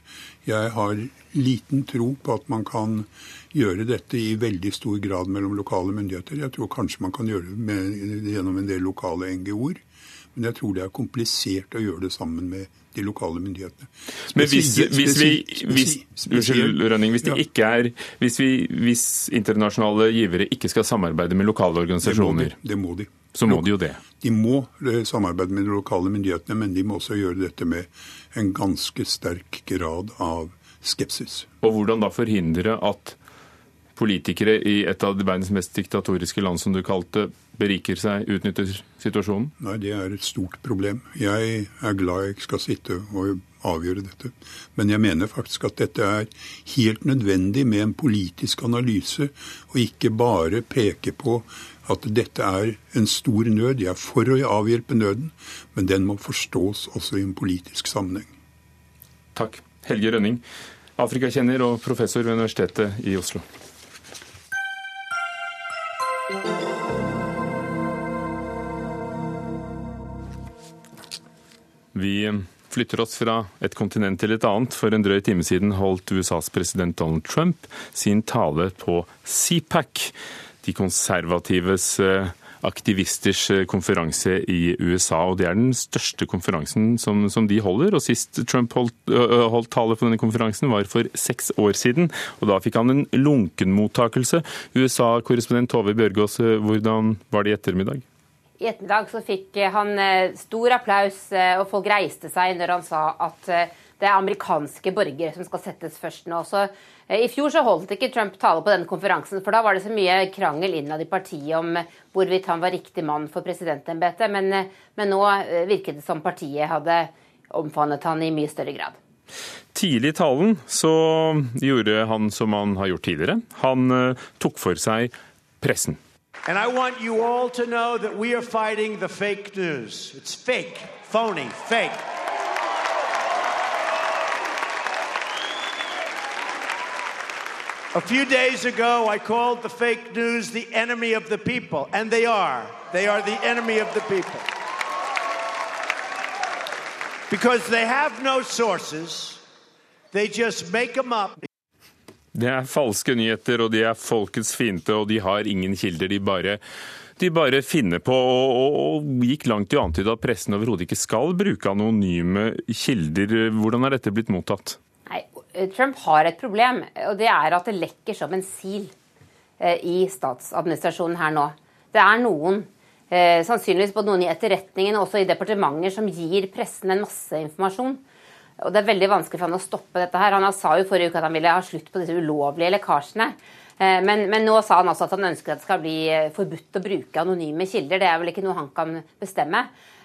Speaker 9: Jeg har liten tro på at man kan gjøre dette i veldig stor grad mellom lokale myndigheter. Jeg tror kanskje man kan gjøre det med, gjennom en del lokale NGO-er. Men jeg tror det er komplisert å gjøre det sammen med de lokale myndighetene.
Speaker 1: Men hvis, hvis vi hvis, Unnskyld, Rønning. Hvis, det
Speaker 9: Ja.
Speaker 1: ikke er, hvis, vi, hvis internasjonale givere ikke skal samarbeide med lokale
Speaker 9: Det må de.
Speaker 1: organisasjoner,
Speaker 9: Det må de.
Speaker 1: så må de jo det.
Speaker 9: De må eh, samarbeide med de lokale myndighetene, men de må også gjøre dette med en ganske sterk grad av skepsis.
Speaker 1: Og hvordan da forhindre at politikere i et av verdens mest diktatoriske land, som du kalte, beriker seg, utnytter situasjonen?
Speaker 9: Nei, det er et stort problem. Jeg er glad jeg skal sitte og avgjøre dette. Men jeg mener faktisk at dette er helt nødvendig med en politisk analyse, og ikke bare peke på at dette er en stor nød. Jeg er for å avhjelpe nøden, men den må forstås også i en politisk sammenheng.
Speaker 1: Takk. Helge Rønning, Afrikakjenner og professor ved Universitetet i Oslo. Vi flytter oss fra et kontinent til et annet. For en drøy time siden holdt USAs president Donald Trump sin tale på CPAC, de konservatives eh, aktivisters eh, konferanse i USA. og Det er den største konferansen som, som de holder. og Sist Trump holdt, holdt tale på denne konferansen var for seks år siden. og Da fikk han en lunken mottakelse. USA-korrespondent Tove Bjørgaas, eh, hvordan var det i ettermiddag?
Speaker 10: I ettermiddag så fikk eh, han eh, stor applaus, eh, og folk reiste seg når han sa at det er amerikanske borgere som skal settes først nå. Så I fjor så holdt ikke Trump tale på denne konferansen, for da var det så mye krangel innad i partiet om hvorvidt han var riktig mann for presidentembetet. Men, men nå virket det som partiet hadde omfavnet han i mye større grad.
Speaker 1: Tidlig i talen så gjorde han som han har gjort tidligere. Han tok for seg pressen.
Speaker 11: And I want you all to know that we are fighting the fake news. It's fake, phony, fake. A few days ago, I called the fake news the enemy of the people, and they are. They are the enemy of the people. Because they have no sources, they just make them up.
Speaker 1: Det er falske nyheter, og de er folkets fiende, og de har ingen kilder. De bare, de bare finner på, og, og, og gikk langt i å antyde at pressen overhodet ikke skal bruke anonyme kilder. Hvordan er dette blitt mottatt?
Speaker 10: Nei, Trump har et problem, og det er at det lekker som en sil eh, i statsadministrasjonen her nå. Det er noen, eh, sannsynligvis både noen i etterretningen og også i departementer, som gir pressen en masse informasjon. Og Det er veldig vanskelig for han å stoppe dette. her. Han sa jo forrige uke at han ville ha slutt på disse ulovlige lekkasjene. Eh, Men, men nå sa han altså at han ønsker at det skal bli eh, forbudt å bruke anonyme kilder. Det er vel ikke noe han kan bestemme.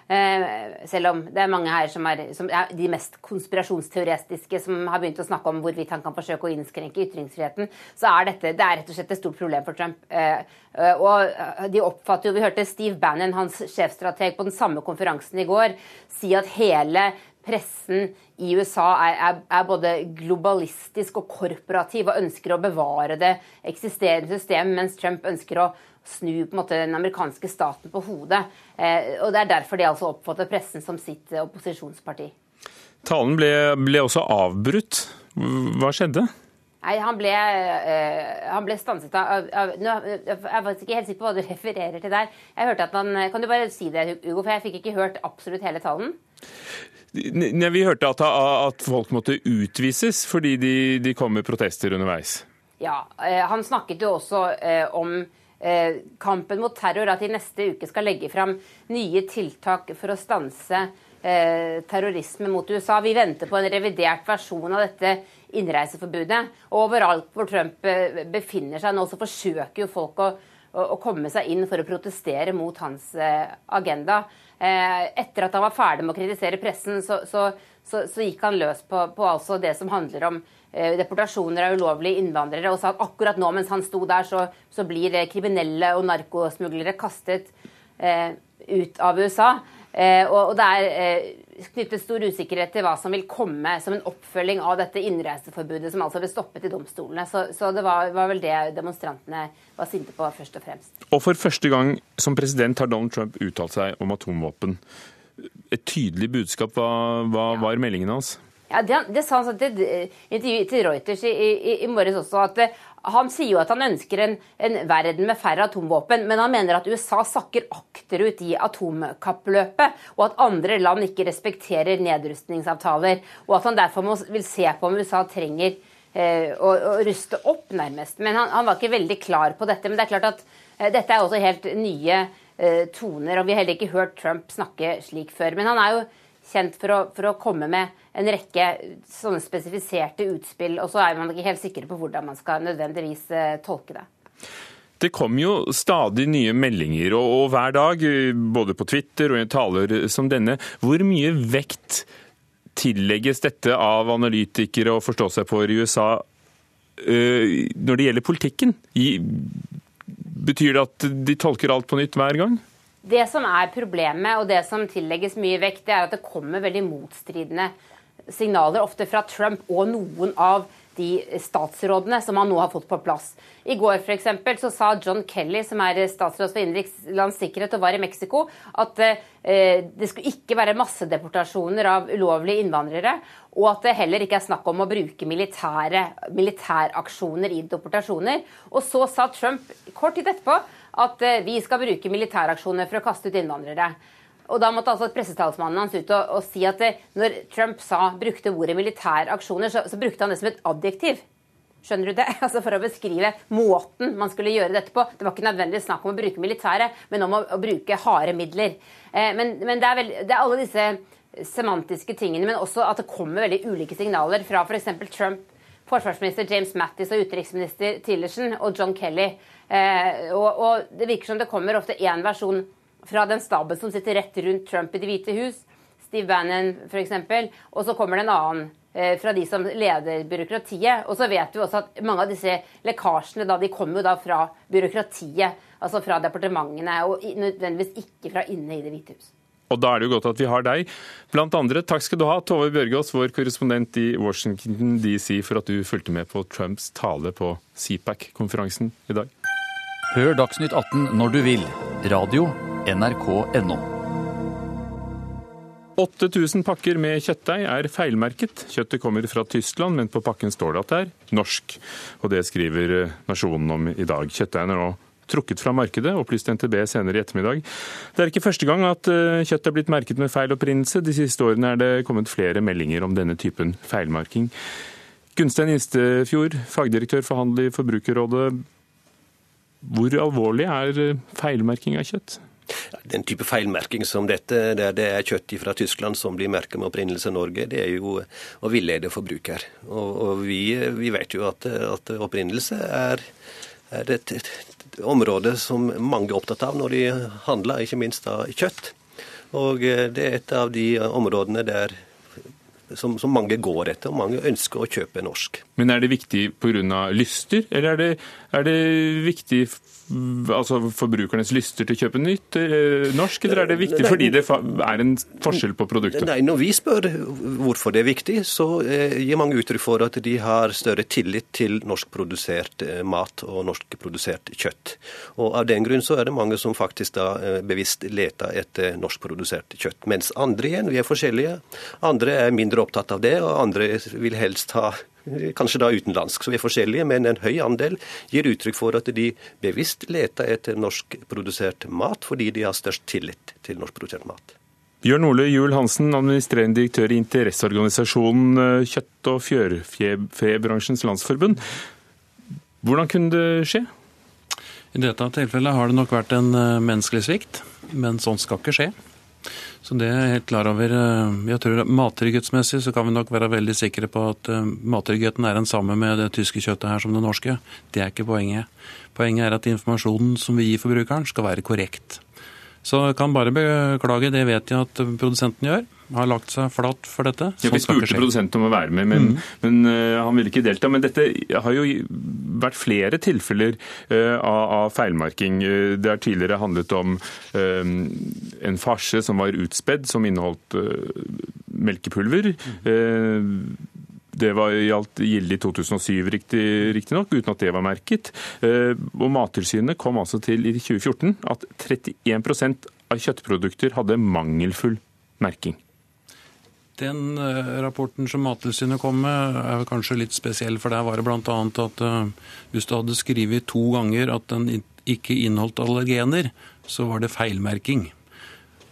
Speaker 10: Eh, Selv om det er mange her som er, som er de mest konspirasjonsteoretiske som har begynt å snakke om hvorvidt han kan forsøke å innskrenke ytringsfriheten, så er dette det er rett og slett et stort problem for Trump. Og de oppfatter jo, Vi hørte Steve Bannon, hans sjefstrateg på den samme konferansen i går, si at hele pressen i USA er, er, er, både globalistisk og korporativ og ønsker å bevare det eksisterende systemet, mens Trump ønsker å snu måte, den amerikanske staten på hodet. Eh, og Det er derfor de altså oppfatter pressen som sitt opposisjonsparti.
Speaker 1: Talen ble, ble også avbrutt. Hva skjedde?
Speaker 10: Nei, han ble, øh, han ble stanset av, av nå, Jeg er faktisk ikke helt sikker på hva du refererer til der. Jeg hørte at han, Kan du bare si det, Hugo, for jeg fikk ikke hørt absolutt hele talen?
Speaker 1: Ne, Vi hørte at, at folk måtte utvises fordi de, de kom med protester underveis.
Speaker 10: Ja, Øh, Han snakket jo også øh, om kampen mot terror, at de neste uke skal legge fram nye tiltak for å stanse terrorisme mot USA. Vi venter på en revidert versjon av dette innreiseforbudet. Og overalt hvor Trump eh, befinner seg nå, så forsøker jo folk å, å, å komme seg inn for å protestere mot hans eh, agenda. Eh, etter at han var ferdig med å kritisere pressen, så, så, så, så gikk han løs på, på altså det som handler om deportasjoner av ulovlige innvandrere, og sa at akkurat nå mens han sto der, så, så blir kriminelle og narkosmuglere kastet eh, ut av USA. Eh, og, og det er eh, knyttet stor usikkerhet til hva som vil komme som en oppfølging av dette innreiseforbudet, som altså ble stoppet i domstolene. Så, så det var, var vel det demonstrantene var sinte på, først og fremst.
Speaker 1: Og for første gang som president har Donald Trump uttalt seg om atomvåpen. Et tydelig budskap. Hva, hva var meldingen hans?
Speaker 10: Ja, Det, det sa han sånn til til Reuters i, i, i morges også. at eh, Han sier jo at han ønsker en, en, verden med færre atomvåpen, men han mener at USA sakker akterut i atomkappløpet, og at andre land ikke respekterer nedrustningsavtaler. Og at han derfor må, vil se på om USA trenger eh, å, å, ruste opp, nærmest. Men han, han, var ikke veldig klar på dette. Men det er klart at eh, dette er også helt nye eh, toner, og vi har heller ikke hørt Trump snakke slik før. Men han er jo kjent for å, for å komme med en rekke sånne spesifiserte utspill, og så er man ikke helt sikre på hvordan man skal nødvendigvis eh, tolke det.
Speaker 1: Det kommer jo stadig nye meldinger, og, og hver dag, både på Twitter og i taler som denne. Hvor mye vekt tillegges dette av analytikere og forstå seg på i USA øh, når det gjelder politikken? Betyr det at de tolker alt på nytt hver gang?
Speaker 10: Det som er problemet, og det som tillegges mye vekt, det er at det kommer veldig motstridende signaler, ofte fra Trump og noen av de statsrådene som han nå har fått på plass. I går for eksempel, så sa John Kelly, som er statsråd for innenriks sikkerhet og var i Mexico, at eh, det skulle ikke være massedeportasjoner av ulovlige innvandrere, og at det heller ikke er snakk om å bruke militære, militæraksjoner i deportasjoner. Og så sa Trump kort tid etterpå at eh, vi skal bruke militæraksjoner for å kaste ut innvandrere. Og Da måtte altså pressetalsmannen hans ut og, og, si at når Trump sa, brukte ordet militære aksjoner, så, så, brukte han det som et adjektiv. Skjønner du det? Altså For å beskrive måten man skulle gjøre dette på. Det var ikke nødvendigvis snakk om å bruke militære, men om å, å bruke harde midler. Eh, men, men det, er vel, det, er alle disse semantiske tingene, men også at det kommer veldig ulike signaler fra f.eks. Trump, forsvarsminister James Mattis og utenriksminister Tillerson og John Kelly. Eh, og, og, det virker som det kommer ofte én versjon fra den staben som sitter rett rundt Trump i Det hvite hus, Steve Bannon f.eks., og så kommer det en annen eh, fra de som leder byråkratiet. Og så vet vi også at mange av disse lekkasjene da, de kommer jo da fra byråkratiet, altså fra departementene, og nødvendigvis ikke fra inne i Det hvite hus.
Speaker 1: Og da er det jo godt at vi har deg. Blant andre, takk skal du ha, Tove Bjørgaas, vår korrespondent i Washington DC, for at du fulgte med på Trumps tale på CPAC-konferansen i dag.
Speaker 8: Hør Dagsnytt 18 når du vil. Radio nrk.no.
Speaker 1: 8000 pakker med kjøttdeig er feilmerket. Kjøttet kommer fra Tyskland, men på pakken står det at det er norsk. Og Det skriver eh, Nasjonen om i dag. Kjøttdeigen er nå trukket fra markedet, opplyste NTB senere i ettermiddag. Det er ikke første gang at eh, kjøtt er blitt merket med feil opprinnelse. De siste årene er det kommet flere meldinger om denne typen feilmarking. Gunstein Instefjord, fagdirektør for handel i Forbrukerrådet. Hvor alvorlig er eh, feilmerking av kjøtt?
Speaker 12: Den type feilmerking som dette, der det er kjøtt fra Tyskland som blir merket med opprinnelse Norge, det er jo å villede forbruker. Og, og vi, vi, vet jo at, at opprinnelse er, er et, et, område som mange er opptatt av når de handler, ikke minst av kjøtt. Og eh, det er et av de områdene der som, som, mange går etter, og mange ønsker å kjøpe norsk.
Speaker 1: Men er det viktig pga. lyster, eller er det, er det viktig altså forbrukernes lyster til å kjøpe nytt eh, norsk, eller er det viktig fordi det er en forskjell på produktet?
Speaker 12: Nei, Når vi spør hvorfor det er viktig, så eh, gir mange uttrykk for at de har større tillit til norskprodusert eh, mat og norskprodusert kjøtt. Og Av den grunn så er det mange som faktisk da bevisst leter etter norskprodusert kjøtt. Mens andre igjen, vi er forskjellige. Andre er mindre opptatt av det, og andre vil helst ha kanskje da utenlandsk. Så vi er forskjellige, men en høy andel gir uttrykk for at de bevisst leter etter norskprodusert mat, fordi de har størst tillit til norskprodusert mat.
Speaker 1: Bjørn Ole Juel Hansen, administrerende direktør i interesseorganisasjonen eh, Kjøtt- og fjørfebransjens landsforbund. Hvordan kunne det skje?
Speaker 13: I dette tilfellet har det nok vært en eh, menneskelig svikt, men sånt skal ikke skje. Så det er jeg helt klar over. Eh, jeg tror Mattrygghetsmessig så kan vi nok være veldig sikre på at eh, mattryggheten er den samme med det tyske kjøttet her som det norske. Det er ikke poenget. Poenget er at informasjonen som vi gir forbrukeren, skal være korrekt. Så jeg kan bare beklage, det vet jeg at produsenten gjør. Har lagt seg flat for dette.
Speaker 1: Ja, vi spurte produsenten om å være med, men, mm. men uh, han ville ikke delta. Men dette har jo vært flere tilfeller uh, av, feilmerking. Uh, det har tidligere handlet om en farse som var utspedd, som inneholdt melkepulver. Det var gjaldt gilde i 2007, riktignok, riktig uten at det var merket. Eh, og Mattilsynet kom altså til i 2014 at 31% av kjøttprodukter hadde mangelfull merking.
Speaker 13: Den uh, rapporten som Mattilsynet kom med, er kanskje litt spesiell, for der var det bl.a. at uh, hvis du hadde skrevet to ganger at den ikke inneholdt allergener, så var det feilmerking.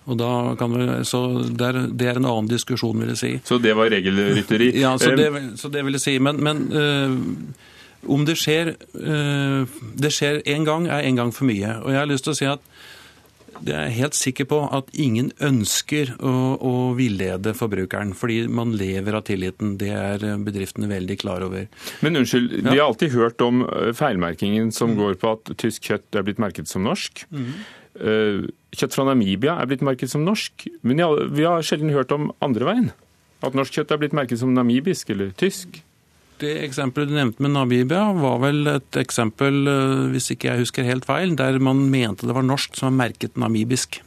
Speaker 13: Og da kan vi, så det er, det er en annen diskusjon, vil jeg si.
Speaker 1: Så det var regelrytteri?
Speaker 13: ja, så det, så det, vil jeg si. Men, men øh, om det skjer Det skjer én gang, er én gang for mye. Og jeg har lyst til å si at jeg er helt sikker på at ingen ønsker å, å, villede forbrukeren, fordi man lever av tilliten. Det er bedriftene veldig klar over.
Speaker 1: Men unnskyld, ja. vi har alltid hørt om eh, feilmerkingen som mm. går på at tysk kjøtt er blitt merket som norsk. Mm. Kjøtt fra Namibia er blitt merket som norsk, men vi har sjelden hørt om andre veien. At norsk kjøtt er blitt merket som namibisk eller tysk.
Speaker 13: Det eksempelet du nevnte med Namibia, var vel et eksempel, eh, hvis ikke jeg husker helt feil, der man mente det var norsk som var merket namibisk.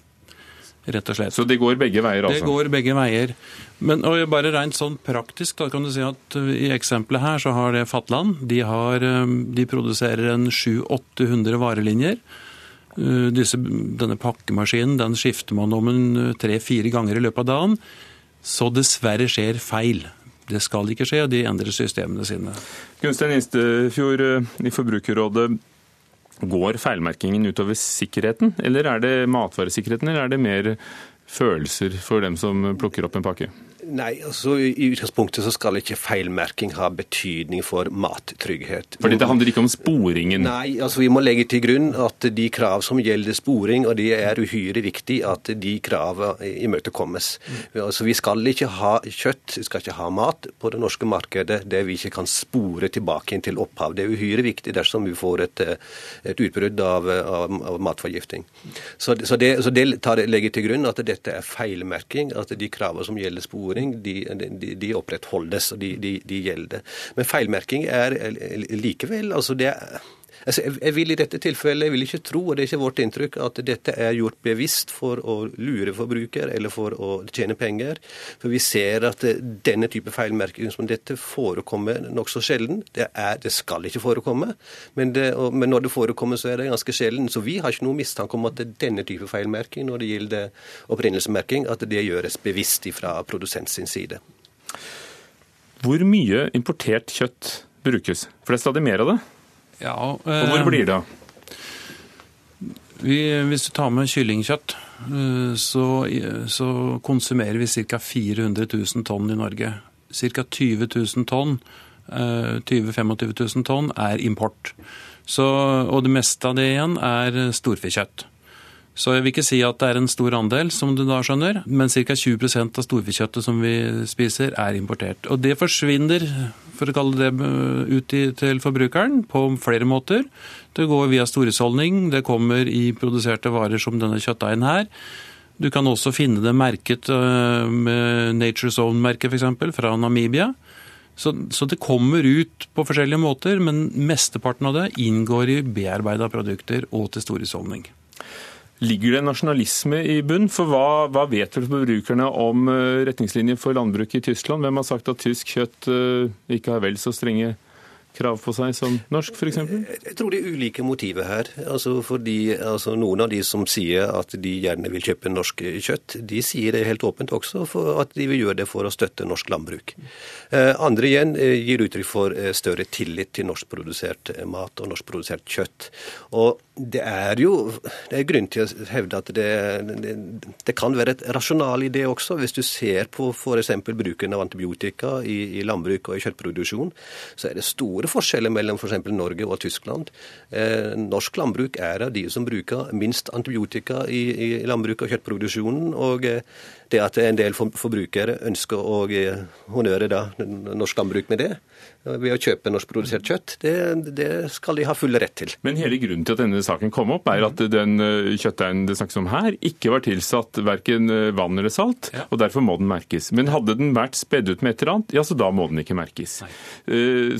Speaker 13: Rett og slett.
Speaker 1: Så det går begge veier, altså?
Speaker 13: Det går begge veier. Men og bare rent sånn praktisk, da kan du si at eh, i eksempelet her så har det Fatland. De, har, eh, de produserer en 700-800 varelinjer. Disse, denne pakkemaskinen den skifter man om en tre-fire ganger i løpet av dagen. Så dessverre skjer feil. Det skal ikke skje, og de endrer systemene sine.
Speaker 1: Gunstein Instefjord eh, i Forbrukerrådet. Går feilmerkingen utover sikkerheten, eller er det matvaresikkerheten, eller er det mer følelser for dem som plukker opp en pakke?
Speaker 12: Nei, altså I utgangspunktet så skal ikke feilmerking ha betydning for mattrygghet.
Speaker 1: Fordi det handler ikke om sporingen?
Speaker 12: Nei, altså vi må legge til grunn at de krav som gjelder sporing, og det er uhyre viktig at de kravene imøtekommes. Mm. Altså Vi skal ikke ha kjøtt, vi skal ikke ha mat på det norske markedet der vi ikke kan spore tilbake inn til opphav. Det er uhyre viktig dersom vi får et, et utbrudd av, av, av matforgifting. Så, så, det, så det tar, legger til grunn at dette er feilmerking, at de kravene som gjelder sporing feilmerking de, de, de opprettholdes og de, de, gjelder. Men feilmerking er likevel altså det er Altså, jeg vil i dette tilfellet jeg vil ikke tro, og det er ikke vårt inntrykk, at dette er gjort bevisst for å lure forbruker eller for å tjene penger. For vi ser at denne type feilmerking som dette forekommer nokså sjelden. Det, er, det skal ikke forekomme, men, det, og, men, når det forekommer, så er det ganske sjelden. Så vi har ikke noe mistanke om at denne type feilmerking når det gjelder opprinnelsesmerking, at det gjøres bevisst fra produsent sin side.
Speaker 1: Hvor mye importert kjøtt brukes? For det er stadig mer av det?
Speaker 13: Ja,
Speaker 1: eh, og hvor blir det av?
Speaker 13: Hvis du tar med kyllingkjøtt, eh, så, så konsumerer vi ca. 400 000 tonn i Norge. Ca. 20 000 tonn, 20 25 000 tonn er import. Så, og det meste av det igjen er storfekjøtt. Så jeg vil ikke si at det er en stor andel, som du da skjønner, men ca. 20% av storfekjøttet som vi spiser, er importert. Og det forsvinner, for å kalle det ut til forbrukeren, på flere måter. Det går via storhusholdning, det kommer i produserte varer som denne kjøttdeigen her. Du kan også finne det merket eh, med Nature's Own-merket, f.eks., fra Namibia. Så, så, det kommer ut på forskjellige måter, men mesteparten av det inngår i bearbeida produkter og til storhusholdning.
Speaker 1: Ligger det nasjonalisme i bunn? For hva, hva vet forbrukerne om eh, retningslinjer for landbruket i Tyskland? Hvem har sagt at tysk kjøtt eh, ikke har vel så strenge krav på seg som norsk, f.eks.?
Speaker 12: Jeg tror det er ulike motiver her. Altså fordi altså Noen av de som sier at de gjerne vil kjøpe norsk kjøtt, de sier det helt åpent også for at de vil gjøre det for å støtte norsk landbruk. Eh, andre igjen gir uttrykk for større tillit til norskprodusert mat og norskprodusert kjøtt. Og det er jo det er grunn til å hevde at det, det, det kan være et rasjonal i det også. Hvis du ser på f.eks. bruken av antibiotika i, i landbruk og i kjøttproduksjon, så er det store forskjeller mellom f.eks. For Norge og Tyskland. Eh, norsk landbruk er av de som bruker minst antibiotika i, i landbruk og kjøttproduksjonen. og eh, det at en del forbrukere ønsker å eh, honnøre norsk landbruk med det, ved å kjøpe norskprodusert kjøtt, det, det, skal de ha full rett til.
Speaker 1: Men hele grunnen til at denne saken kom opp, er at den eh, kjøttdeigen det snakkes om her, ikke var tilsatt verken eh, vann eller salt, ja. og derfor må den merkes. Men hadde den vært spedd ut med et eller annet, ja, så da må den ikke merkes. Nei.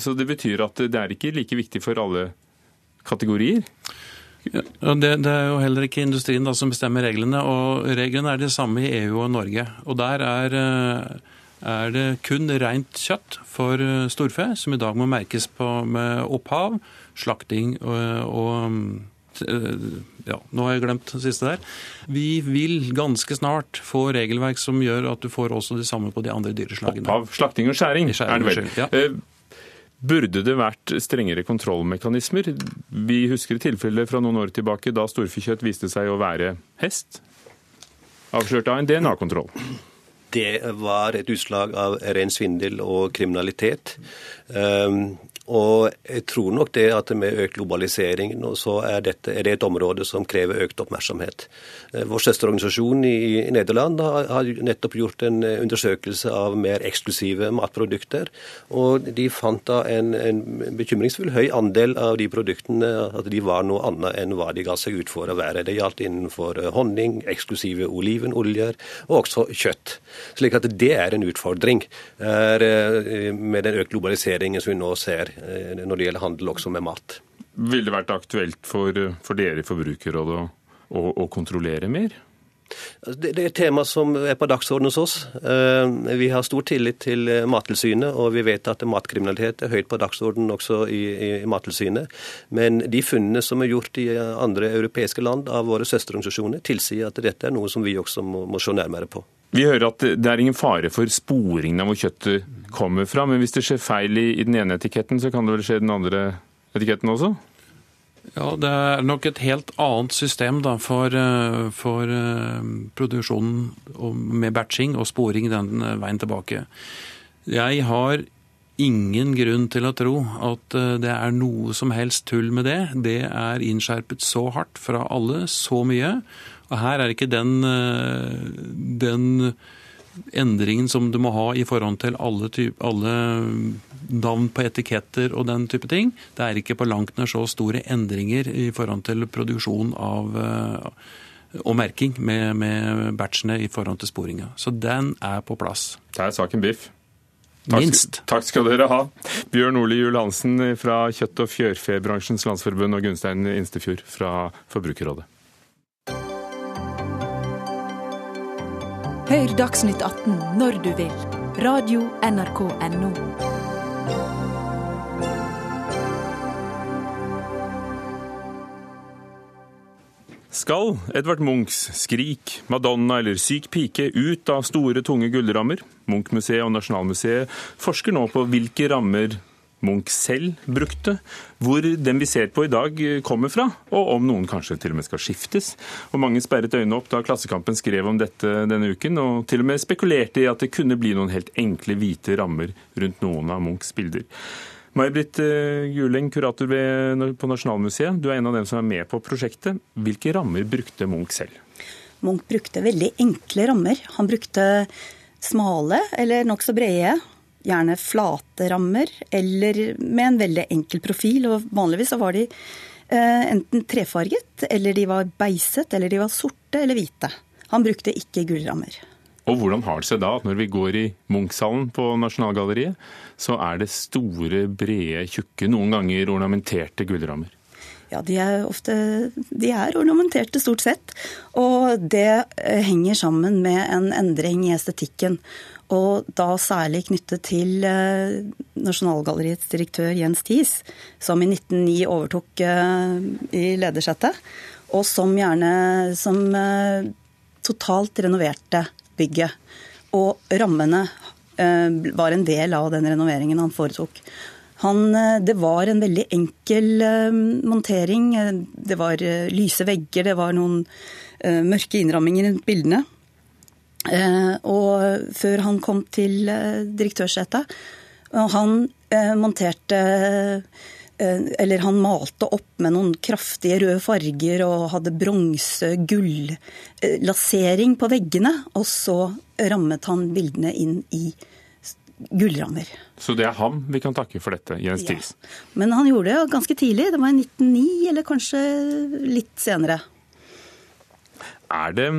Speaker 1: Så det betyr at det er ikke like viktig for alle kategorier.
Speaker 13: Ja, det, det, er jo heller ikke industrien da, som bestemmer reglene. og Reglene er de samme i EU og Norge. Og Der er, eh, er det kun rent kjøtt for eh, storfe, som i dag må merkes på, med opphav, slakting og, og, ja, nå har jeg glemt det siste der. Vi vil ganske snart få regelverk som gjør at du får også det samme på de andre dyreslagene.
Speaker 1: Opphav, slakting og skjæring,
Speaker 13: skjæring
Speaker 1: er det vel. Ja. Burde det vært strengere kontrollmekanismer? Vi husker tilfellet fra noen år tilbake da storfekjøtt viste seg å være hest. Avslørt av en DNA-kontroll.
Speaker 12: Det var et utslag av ren svindel og kriminalitet. Um, og jeg tror nok det at med økt globalisering så er, dette, er det et område som krever økt oppmerksomhet. Eh, vår søsterorganisasjon i Nederland har, nettopp gjort en eh, undersøkelse av mer eksklusive matprodukter. Og de fant da en, en bekymringsfull høy andel av de produktene at de var noe annet enn hva de ga seg ut for å være. Det gjaldt innenfor eh, honning, eksklusive olivenoljer og også kjøtt. Slik at det er en utfordring med den økte globaliseringen som vi nå ser når det gjelder handel også med mat.
Speaker 1: Vil det vært aktuelt for, for dere i Forbrukerrådet å, å, å kontrollere mer?
Speaker 12: Altså, det, er et tema som er på dagsordenen hos oss. Eh, vi har stor tillit til eh, Mattilsynet, og vi vet at matkriminalitet er høyt på dagsordenen også i, i Mattilsynet. Men de funnene som er gjort i andre europeiske land av våre søsterorganisasjoner, tilsier at dette er noe som vi også må, må se nærmere på.
Speaker 1: Vi hører at det er ingen fare for sporingen av hvor kjøttet kommer fra, men hvis det skjer feil i, den ene etiketten, så kan det vel skje i den andre etiketten også?
Speaker 13: Ja, Det er nok et helt annet system da, for, eh, for uh, produksjonen med batching og sporing den eh, veien tilbake. Jeg har ingen grunn til å tro at det er noe som helst tull med det. Det er innskjerpet så hardt fra alle, så mye. Og her er ikke den, eh, den endringen som du må ha i forhold til alle, type, alle, navn på etiketter og den type ting. Det er ikke på langt nær så store endringer i forhold til produksjon av eh, og merking med, med batchene i forhold til sporinga. Så den er på plass.
Speaker 1: Det er saken biff. Takk,
Speaker 13: Minst.
Speaker 1: Takk skal dere ha. Bjørn Ole Juel Hansen fra Kjøtt- og fjørfebransjens landsforbund og Gunstein Instefjord fra Forbrukerrådet.
Speaker 14: Hør Dagsnytt 18 når du vil. Radio NRK Radio.nrk.no.
Speaker 1: Skal Edvard Munchs 'Skrik', 'Madonna' eller 'Syk pike' ut av store, tunge gullrammer? Munch-museet og Nasjonalmuseet forsker nå på hvilke rammer Munch selv brukte, hvor den vi ser på i dag kommer fra, og om noen kanskje til og med skal skiftes. Og Mange sperret øynene opp da Klassekampen skrev om dette denne uken, og til og med spekulerte i at det kunne bli noen helt enkle hvite rammer rundt noen av Munchs bilder. May-Britt eh, Guleng, kurator på Nasjonalmuseet, du er en av dem som er med på prosjektet. Hvilke rammer brukte Munch selv?
Speaker 15: Munch brukte veldig enkle rammer. Han brukte smale eller nokså brede gjerne flate rammer eller med en veldig enkel profil. Og vanligvis så var de eh, enten trefarget, eller de var beiset, eller de var sorte eller hvite. Han brukte ikke gullrammer.
Speaker 1: Og hvordan har det seg da at når vi går i Munch-salen på Nasjonalgalleriet, så er det store, brede, tjukke, noen ganger ornamenterte gullrammer?
Speaker 15: Ja, de er ofte de er ornamenterte, stort sett. Og det eh, henger sammen med en endring i estetikken. Og da særlig knyttet til eh, Nasjonalgalleriets direktør Jens Thies, som i 1909 overtok eh, i ledersetet, og som gjerne som eh, totalt renoverte bygget. Og rammene var en del av den renoveringen han foretok. Han, det var en veldig enkel montering. Det var lyse vegger, det var noen mørke innramminger rundt bildene. Eh, og før han kom til eh, direktørsetet. Og han eh, monterte eller han malte opp med noen kraftige røde farger og hadde bronse, gull, lasering på veggene. Og så rammet han bildene inn i gullrammer.
Speaker 1: Så det er ham vi kan takke for dette, Jens Thies?
Speaker 15: Men han gjorde det ganske tidlig. Det var i 1909, eller kanskje litt senere.
Speaker 1: Er det,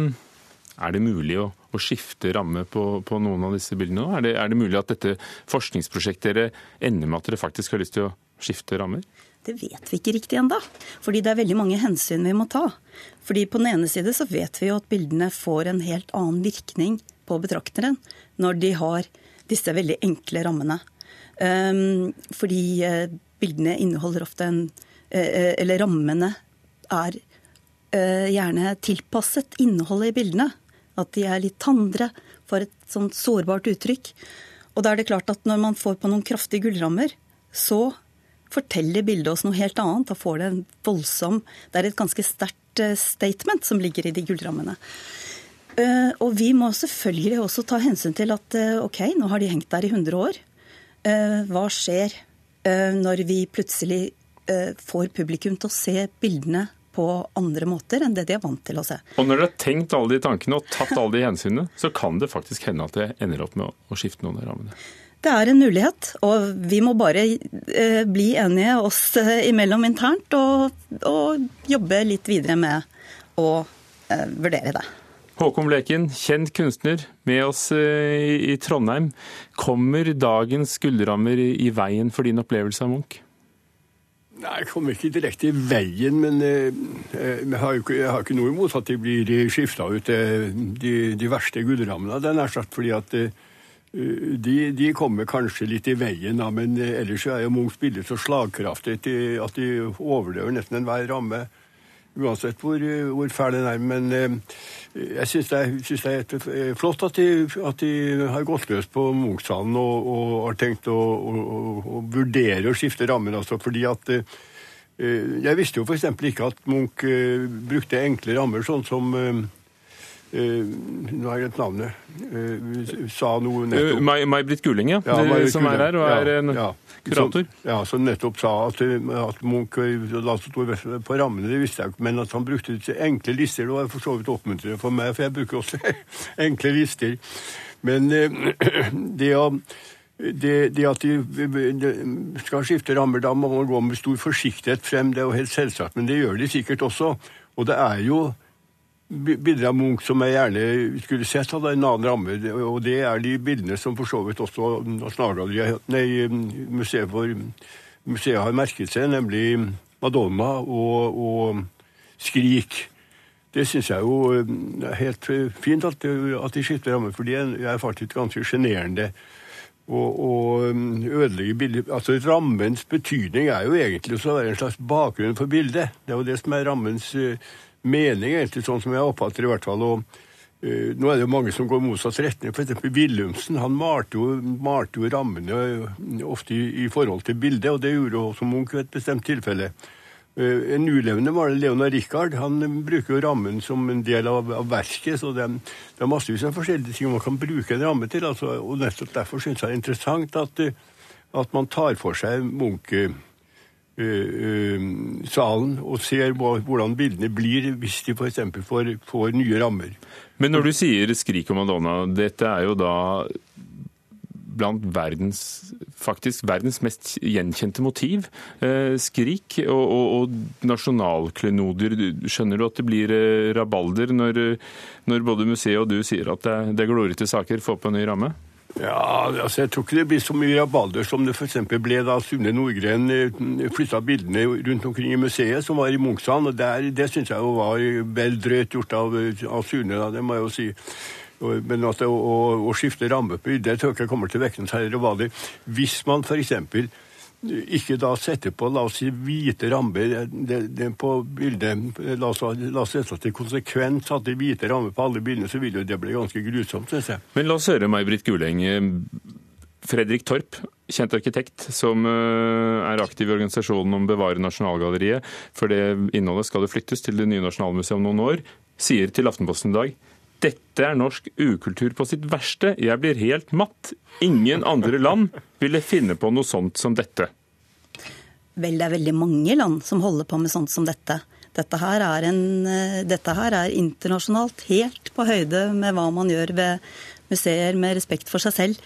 Speaker 1: er det mulig å å skifte ramme på, på, noen av disse bildene? Er det, er det mulig at dette forskningsprosjektet dere ender med at dere faktisk har lyst til å skifte rammer?
Speaker 15: Det vet vi ikke riktig ennå. Fordi det er veldig mange hensyn vi må ta. Fordi på den ene side så vet vi jo at bildene får en helt annen virkning på betrakteren når de har disse veldig enkle rammene. Um, fordi uh, bildene inneholder ofte en uh, Eller rammene er gjerne tilpasset innholdet i bildene. At de er litt tandre, for et sånt sårbart uttrykk. Og da er det klart at når man får på noen kraftige gullrammer, så forteller bildet oss noe helt annet. Da får det en voldsom Det er et ganske sterkt eh, statement som ligger i de gullrammene. Eh, og vi må selvfølgelig også ta hensyn til at eh, OK, nå har de hengt der i 100 år. Hva skjer når vi plutselig får publikum til å se bildene på andre måter enn det de er vant til å se.
Speaker 1: Og når dere har tenkt alle de tankene og tatt alle de hensynene, så kan det faktisk hende at det ender opp med å skifte noen av rammene?
Speaker 15: Det er en mulighet, og vi må bare eh, bli enige oss eh, imellom internt og, og jobbe litt videre med å eh, vurdere det.
Speaker 1: Håkon Bleken, kjent kunstner, med oss i Trondheim. Kommer dagens gullrammer i veien for din opplevelse av Munch?
Speaker 16: Nei, Jeg kommer ikke direkte i veien, men jeg har, ikke, jeg har ikke noe imot at de blir skifta ut, de, de verste gullrammene. Det er nær sagt fordi at Eh, de, de, kommer kanskje litt i veien, da, men eh, ellers er jo Munchs bilder så slagkraftig at de overlever nesten enhver ramme. Uansett hvor, hvor fæl den er. Men eh, jeg syns det, det, er flott at de, at de har gått løs på Munch-salen og, og, har tenkt å, å, å, vurdere å skifte rammen. Altså, fordi at Jeg visste jo f.eks. ikke at Munch brukte enkle rammer, sånn som nå har jeg glemt navnet. Sa noe nettopp.
Speaker 1: Uh, May-Britt Gulling, ja. ja som er her og er en ja, kurator.
Speaker 16: Som, ja, som nettopp sa at, at Munch la vekt på rammene, det visste jeg ikke. Men at han brukte enkle lister, det var for så vidt oppmuntrende for meg, for jeg bruker også enkle lister. Men det å det, det, at de skal skifte rammer, da må man gå med stor forsiktighet frem. Det er jo helt selvsagt, men det gjør de sikkert også. Og det er jo bilder av Munch som jeg gjerne skulle sett hadde en annen ramme. Og det er de bildene som for så vidt også nei, museet, for, museet har merket seg, nemlig Madonna og, og Skrik. Det syns jeg jo er helt fint at, at de skifter ramme, for de er faktisk ganske sjenerende. Og, og ødelegge bildet Altså Rammens betydning er jo egentlig å være en slags bakgrunn for bildet. Det er jo det som er rammens uh, mening, egentlig, sånn som jeg oppfatter i hvert fall. uh, Nå er det jo mange som går motsatt retning. F.eks. Willumsen. Han malte jo, malte jo rammene eh, ofte i, i, forhold til bildet, og det gjorde også Munch i et bestemt tilfelle. Uh, en ulevende maler, Leonard Richard, han bruker jo rammen som en del av, av verket. så det, det, er massevis av forskjellige ting man kan bruke en ramme til. Altså, og nettopp derfor syns jeg det er interessant at, at man tar for seg Munch salen og ser hvordan bildene blir hvis de f.eks. Får, får nye rammer.
Speaker 1: Men når du sier 'Skrik og Madonna', dette er jo da blant verdens faktisk verdens mest gjenkjente motiv. Eh, skrik og, og, og nasjonalklenodier. Skjønner du at det blir rabalder når, når både museet og du sier at det, det er glorete saker få på en ny ramme?
Speaker 16: Ja, altså Jeg tror ikke det blir så mye rabalder som det f.eks. ble da Sune Nordgren eh, flytta bildene rundt omkring i museet, som var i Munchsand. og der, Det syns jeg jo var vel drøyt gjort av, av Sune, da, det må jeg jo si. Men at å, å, å, skifte ramme på det tror jeg ikke kommer til å vekke noen særlig rabalder. Hvis man f.eks ikke da sette på la oss si, hvite rammer det, det på bildet. La oss, la oss sette til det er hvite rammer på alle bildene, så vil jo det bli ganske grusomt, syns jeg.
Speaker 1: Men la oss høre May-Britt Guleng. Fredrik Torp, kjent arkitekt som eh, er aktiv i organisasjonen om Bevare Nasjonalgalleriet, for det innholdet skal det flyttes til det nye Nasjonalmuseet om noen år, sier til Aftenposten i dag dette er norsk ukultur på sitt verste. Jeg blir helt matt. Ingen andre land ville finne på noe sånt som dette.
Speaker 15: Vel, det er veldig mange land som holder på med sånt som dette. Dette her er, en, eh, dette her er internasjonalt helt på høyde med hva man gjør ved museer med respekt for seg selv.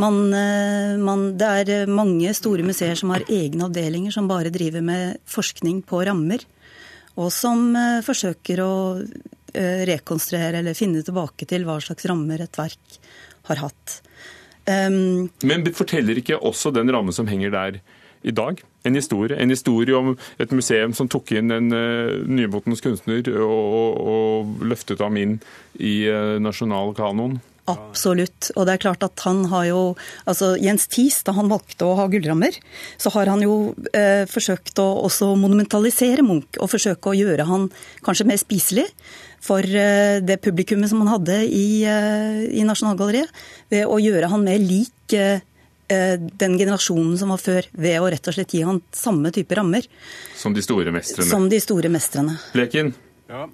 Speaker 15: Man, eh, man, det er mange store museer som har egne avdelinger som bare driver med forskning på rammer. Og som eh, forsøker å rekonstruere eller finne tilbake til hva slags rammer et verk har hatt.
Speaker 1: Um, Men forteller ikke også den rammen som henger der i dag, en historie? En historie om et museum som tok inn en uh, nymotens kunstner og, og, og, løftet ham inn i uh, nasjonal kanon?
Speaker 15: Absolutt. Og det er klart at han har jo Altså Jens Thies, da han valgte å ha gullrammer, så har han jo eh, forsøkt å også monumentalisere Munch og forsøke å gjøre han kanskje mer spiselig for eh, det publikummet som han hadde i, eh, i Nasjonalgalleriet, ved å gjøre han mer lik eh, den generasjonen som var før, ved å rett og slett gi han samme type rammer
Speaker 1: Som de store mestrene.
Speaker 15: som de store mestrene.
Speaker 1: Leken.
Speaker 16: Ja.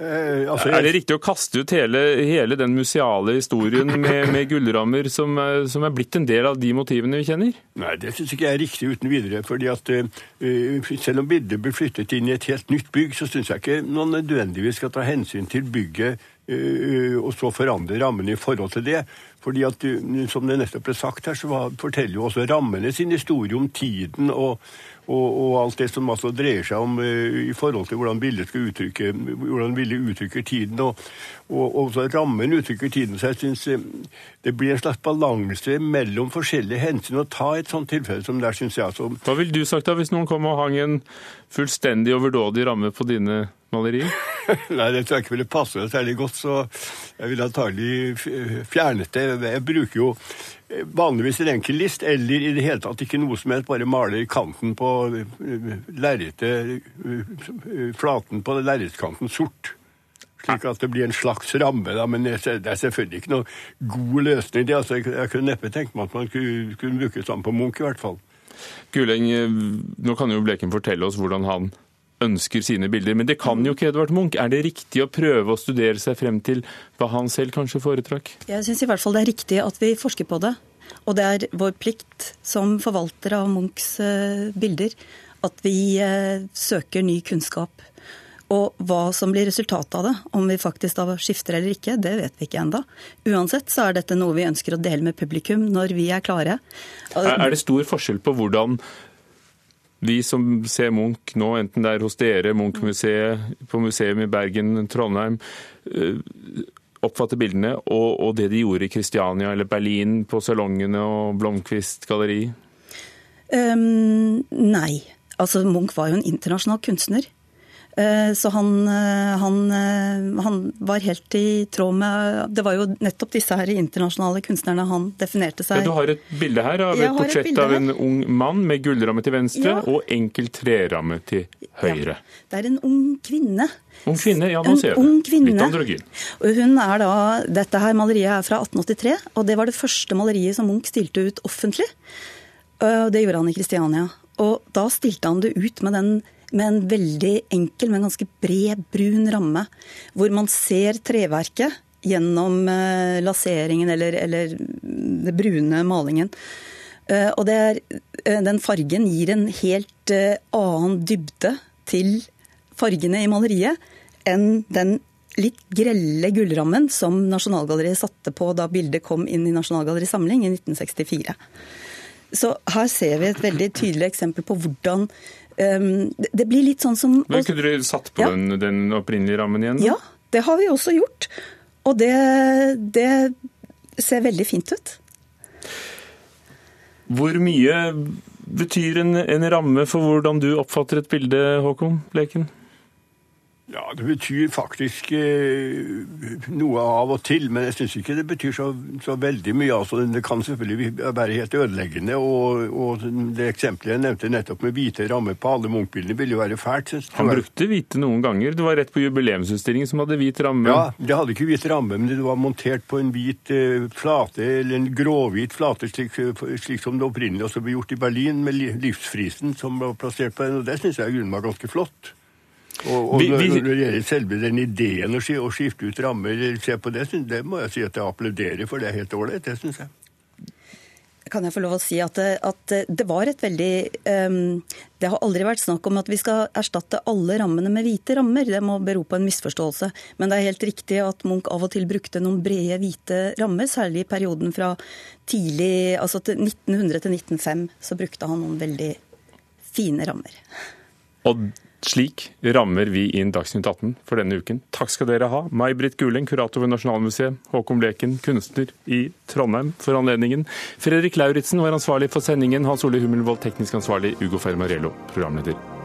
Speaker 16: Eh, altså,
Speaker 1: er det riktig å kaste ut hele, hele den museale historien med, med gullrammer som, er- som er blitt en del av de motivene vi kjenner?
Speaker 16: Nei, det syns ikke jeg er riktig uten videre. fordi at uh, Selv om bildet blir flyttet inn i et helt nytt bygg, så syns jeg ikke man nødvendigvis skal ta hensyn til bygget uh, og så forandre rammene i forhold til det. Fordi at, uh, Som det nettopp ble sagt her, så var, forteller jo også rammene sin historie om tiden og, og, og alt det som altså dreier seg om eh, i forhold til hvordan bildet skal uttrykke hvordan bildet uttrykker tiden. Og, og, og så rammen uttrykker tiden. Så jeg syns det blir en slags balanse mellom forskjellige hensyn å ta i et sånt tilfelle som der, syns jeg. Altså,
Speaker 1: Hva ville du sagt da hvis noen kom og hang en fullstendig overdådig ramme på dine malerier?
Speaker 16: Nei, det tror jeg ikke ville passe det særlig godt, så jeg ville antagelig fjernet det. Jeg bruker jo eh, vanligvis en enkel list, eller i det hele tatt ikke noe som helst, bare maler kanten på eh, lerretet, eh, flaten på lerretkanten sort. Slik at det blir en slags ramme, da, men det er selvfølgelig ikke noe god løsning. det. Altså, jeg, kunne neppe tenkt meg at man kunne, kunne bruke sånn på Munch, i hvert fall.
Speaker 1: Guleng, eh, nå kan jo Bleken fortelle oss hvordan han ønsker sine bilder, men det kan jo ikke Edvard Munch. Er det riktig å prøve å studere seg frem til hva han selv kanskje foretrakk?
Speaker 15: Jeg syns i hvert fall det er riktig at vi forsker på det. Og det er vår plikt som forvaltere av Munchs eh, bilder at vi eh, søker ny kunnskap. Og hva som blir resultatet av det, om vi faktisk da skifter eller ikke, det vet vi ikke enda. Uansett så er dette noe vi ønsker å dele med publikum når vi er klare.
Speaker 1: Er, er det stor forskjell på hvordan vi som ser Munch nå, enten det er hos dere, Munch-museet, på museum i Bergen, Trondheim, eh, oppfatter bildene, og, og det de gjorde i Kristiania eller Berlin, på salongene og Blomkvist galleri?
Speaker 15: Um, nei. Altså, Munch var jo en internasjonal kunstner. Eh, Så han, eh, han, eh, han var helt i tråd med Det var jo nettopp disse her internasjonale kunstnerne han definerte seg Ja,
Speaker 1: du har et bilde her av et portrett
Speaker 15: et
Speaker 1: av en ung mann med gullramme til venstre
Speaker 15: Ja.
Speaker 1: og enkel treramme til høyre.
Speaker 15: Det er en ung kvinne.
Speaker 1: Ung kvinne, ja, nå ser jeg
Speaker 15: ung
Speaker 1: det.
Speaker 15: kvinne.
Speaker 1: Litt androgyn.
Speaker 15: Og hun er da, Dette her maleriet er fra 1883, og det var det første maleriet som Munch stilte ut offentlig. Det gjorde han i Kristiania. Og da stilte han det ut med, den, med en veldig enkel, men ganske bred, brun ramme, hvor man ser treverket gjennom eh, laseringen eller, eller det brune malingen. Eh, og er, eh, den fargen gir en helt annen dybde til fargene i maleriet enn den litt grelle gullrammen som Nasjonalgalleriet satte på da bildet kom inn i Nasjonalgalleriets samling i 1964. Så her ser vi et veldig tydelig eksempel på hvordan det- Det blir litt sånn som
Speaker 1: Men Kunne dere satt på
Speaker 15: Ja.
Speaker 1: den, den opprinnelige rammen igjen?
Speaker 15: Ja, det har vi også gjort. Og det, det ser veldig fint ut.
Speaker 1: Hvor mye betyr en, en ramme for hvordan du oppfatter et bilde, Håkon Bleken?
Speaker 16: Ja, det betyr faktisk eh, noe av og til, men jeg syns ikke det betyr så, så veldig mye. Altså, det kan selvfølgelig være helt ødeleggende, og, og det eksempelet jeg nevnte nettopp med hvite rammer på alle Munch-bildene, ville jo være fælt.
Speaker 1: Han brukte hvite noen ganger. Det var rett på jubileumsutstillingen som hadde hvit ramme.
Speaker 16: Ja, det hadde ikke hvit ramme, men det var montert på en hvit eh, flate, eller en gråhvit flate, slik, slik som det opprinnelig også ble gjort i Berlin, med livsfrisen som var plassert på den, og det syns jeg grunnen var ganske flott. Og, og
Speaker 1: Vi- vi-
Speaker 16: når det gjelder selve den ideen å, skifte ut rammer, eller se på det, synes- det må jeg si at jeg applauderer, for det er helt ålreit, det syns jeg.
Speaker 15: Kan jeg få lov å si at, at det var et veldig um, Det har aldri vært snakk om at vi skal erstatte alle rammene med hvite rammer. Det må bero på en misforståelse. Men det er helt riktig at Munch av og til brukte noen brede hvite rammer, særlig i perioden fra tidlig, altså til 1900 til 1905, så brukte han noen veldig fine rammer.
Speaker 1: Og slik rammer vi inn Dagsnytt 18 for denne uken. Takk skal dere ha. May-Britt Guling, kurator ved Nasjonalmuseet. Håkon Bleken, kunstner i Trondheim for anledningen. Fredrik Lauritzen var ansvarlig for sendingen. Hans Ole Hummelvold, teknisk ansvarlig. Ugo Fermarello, programleder.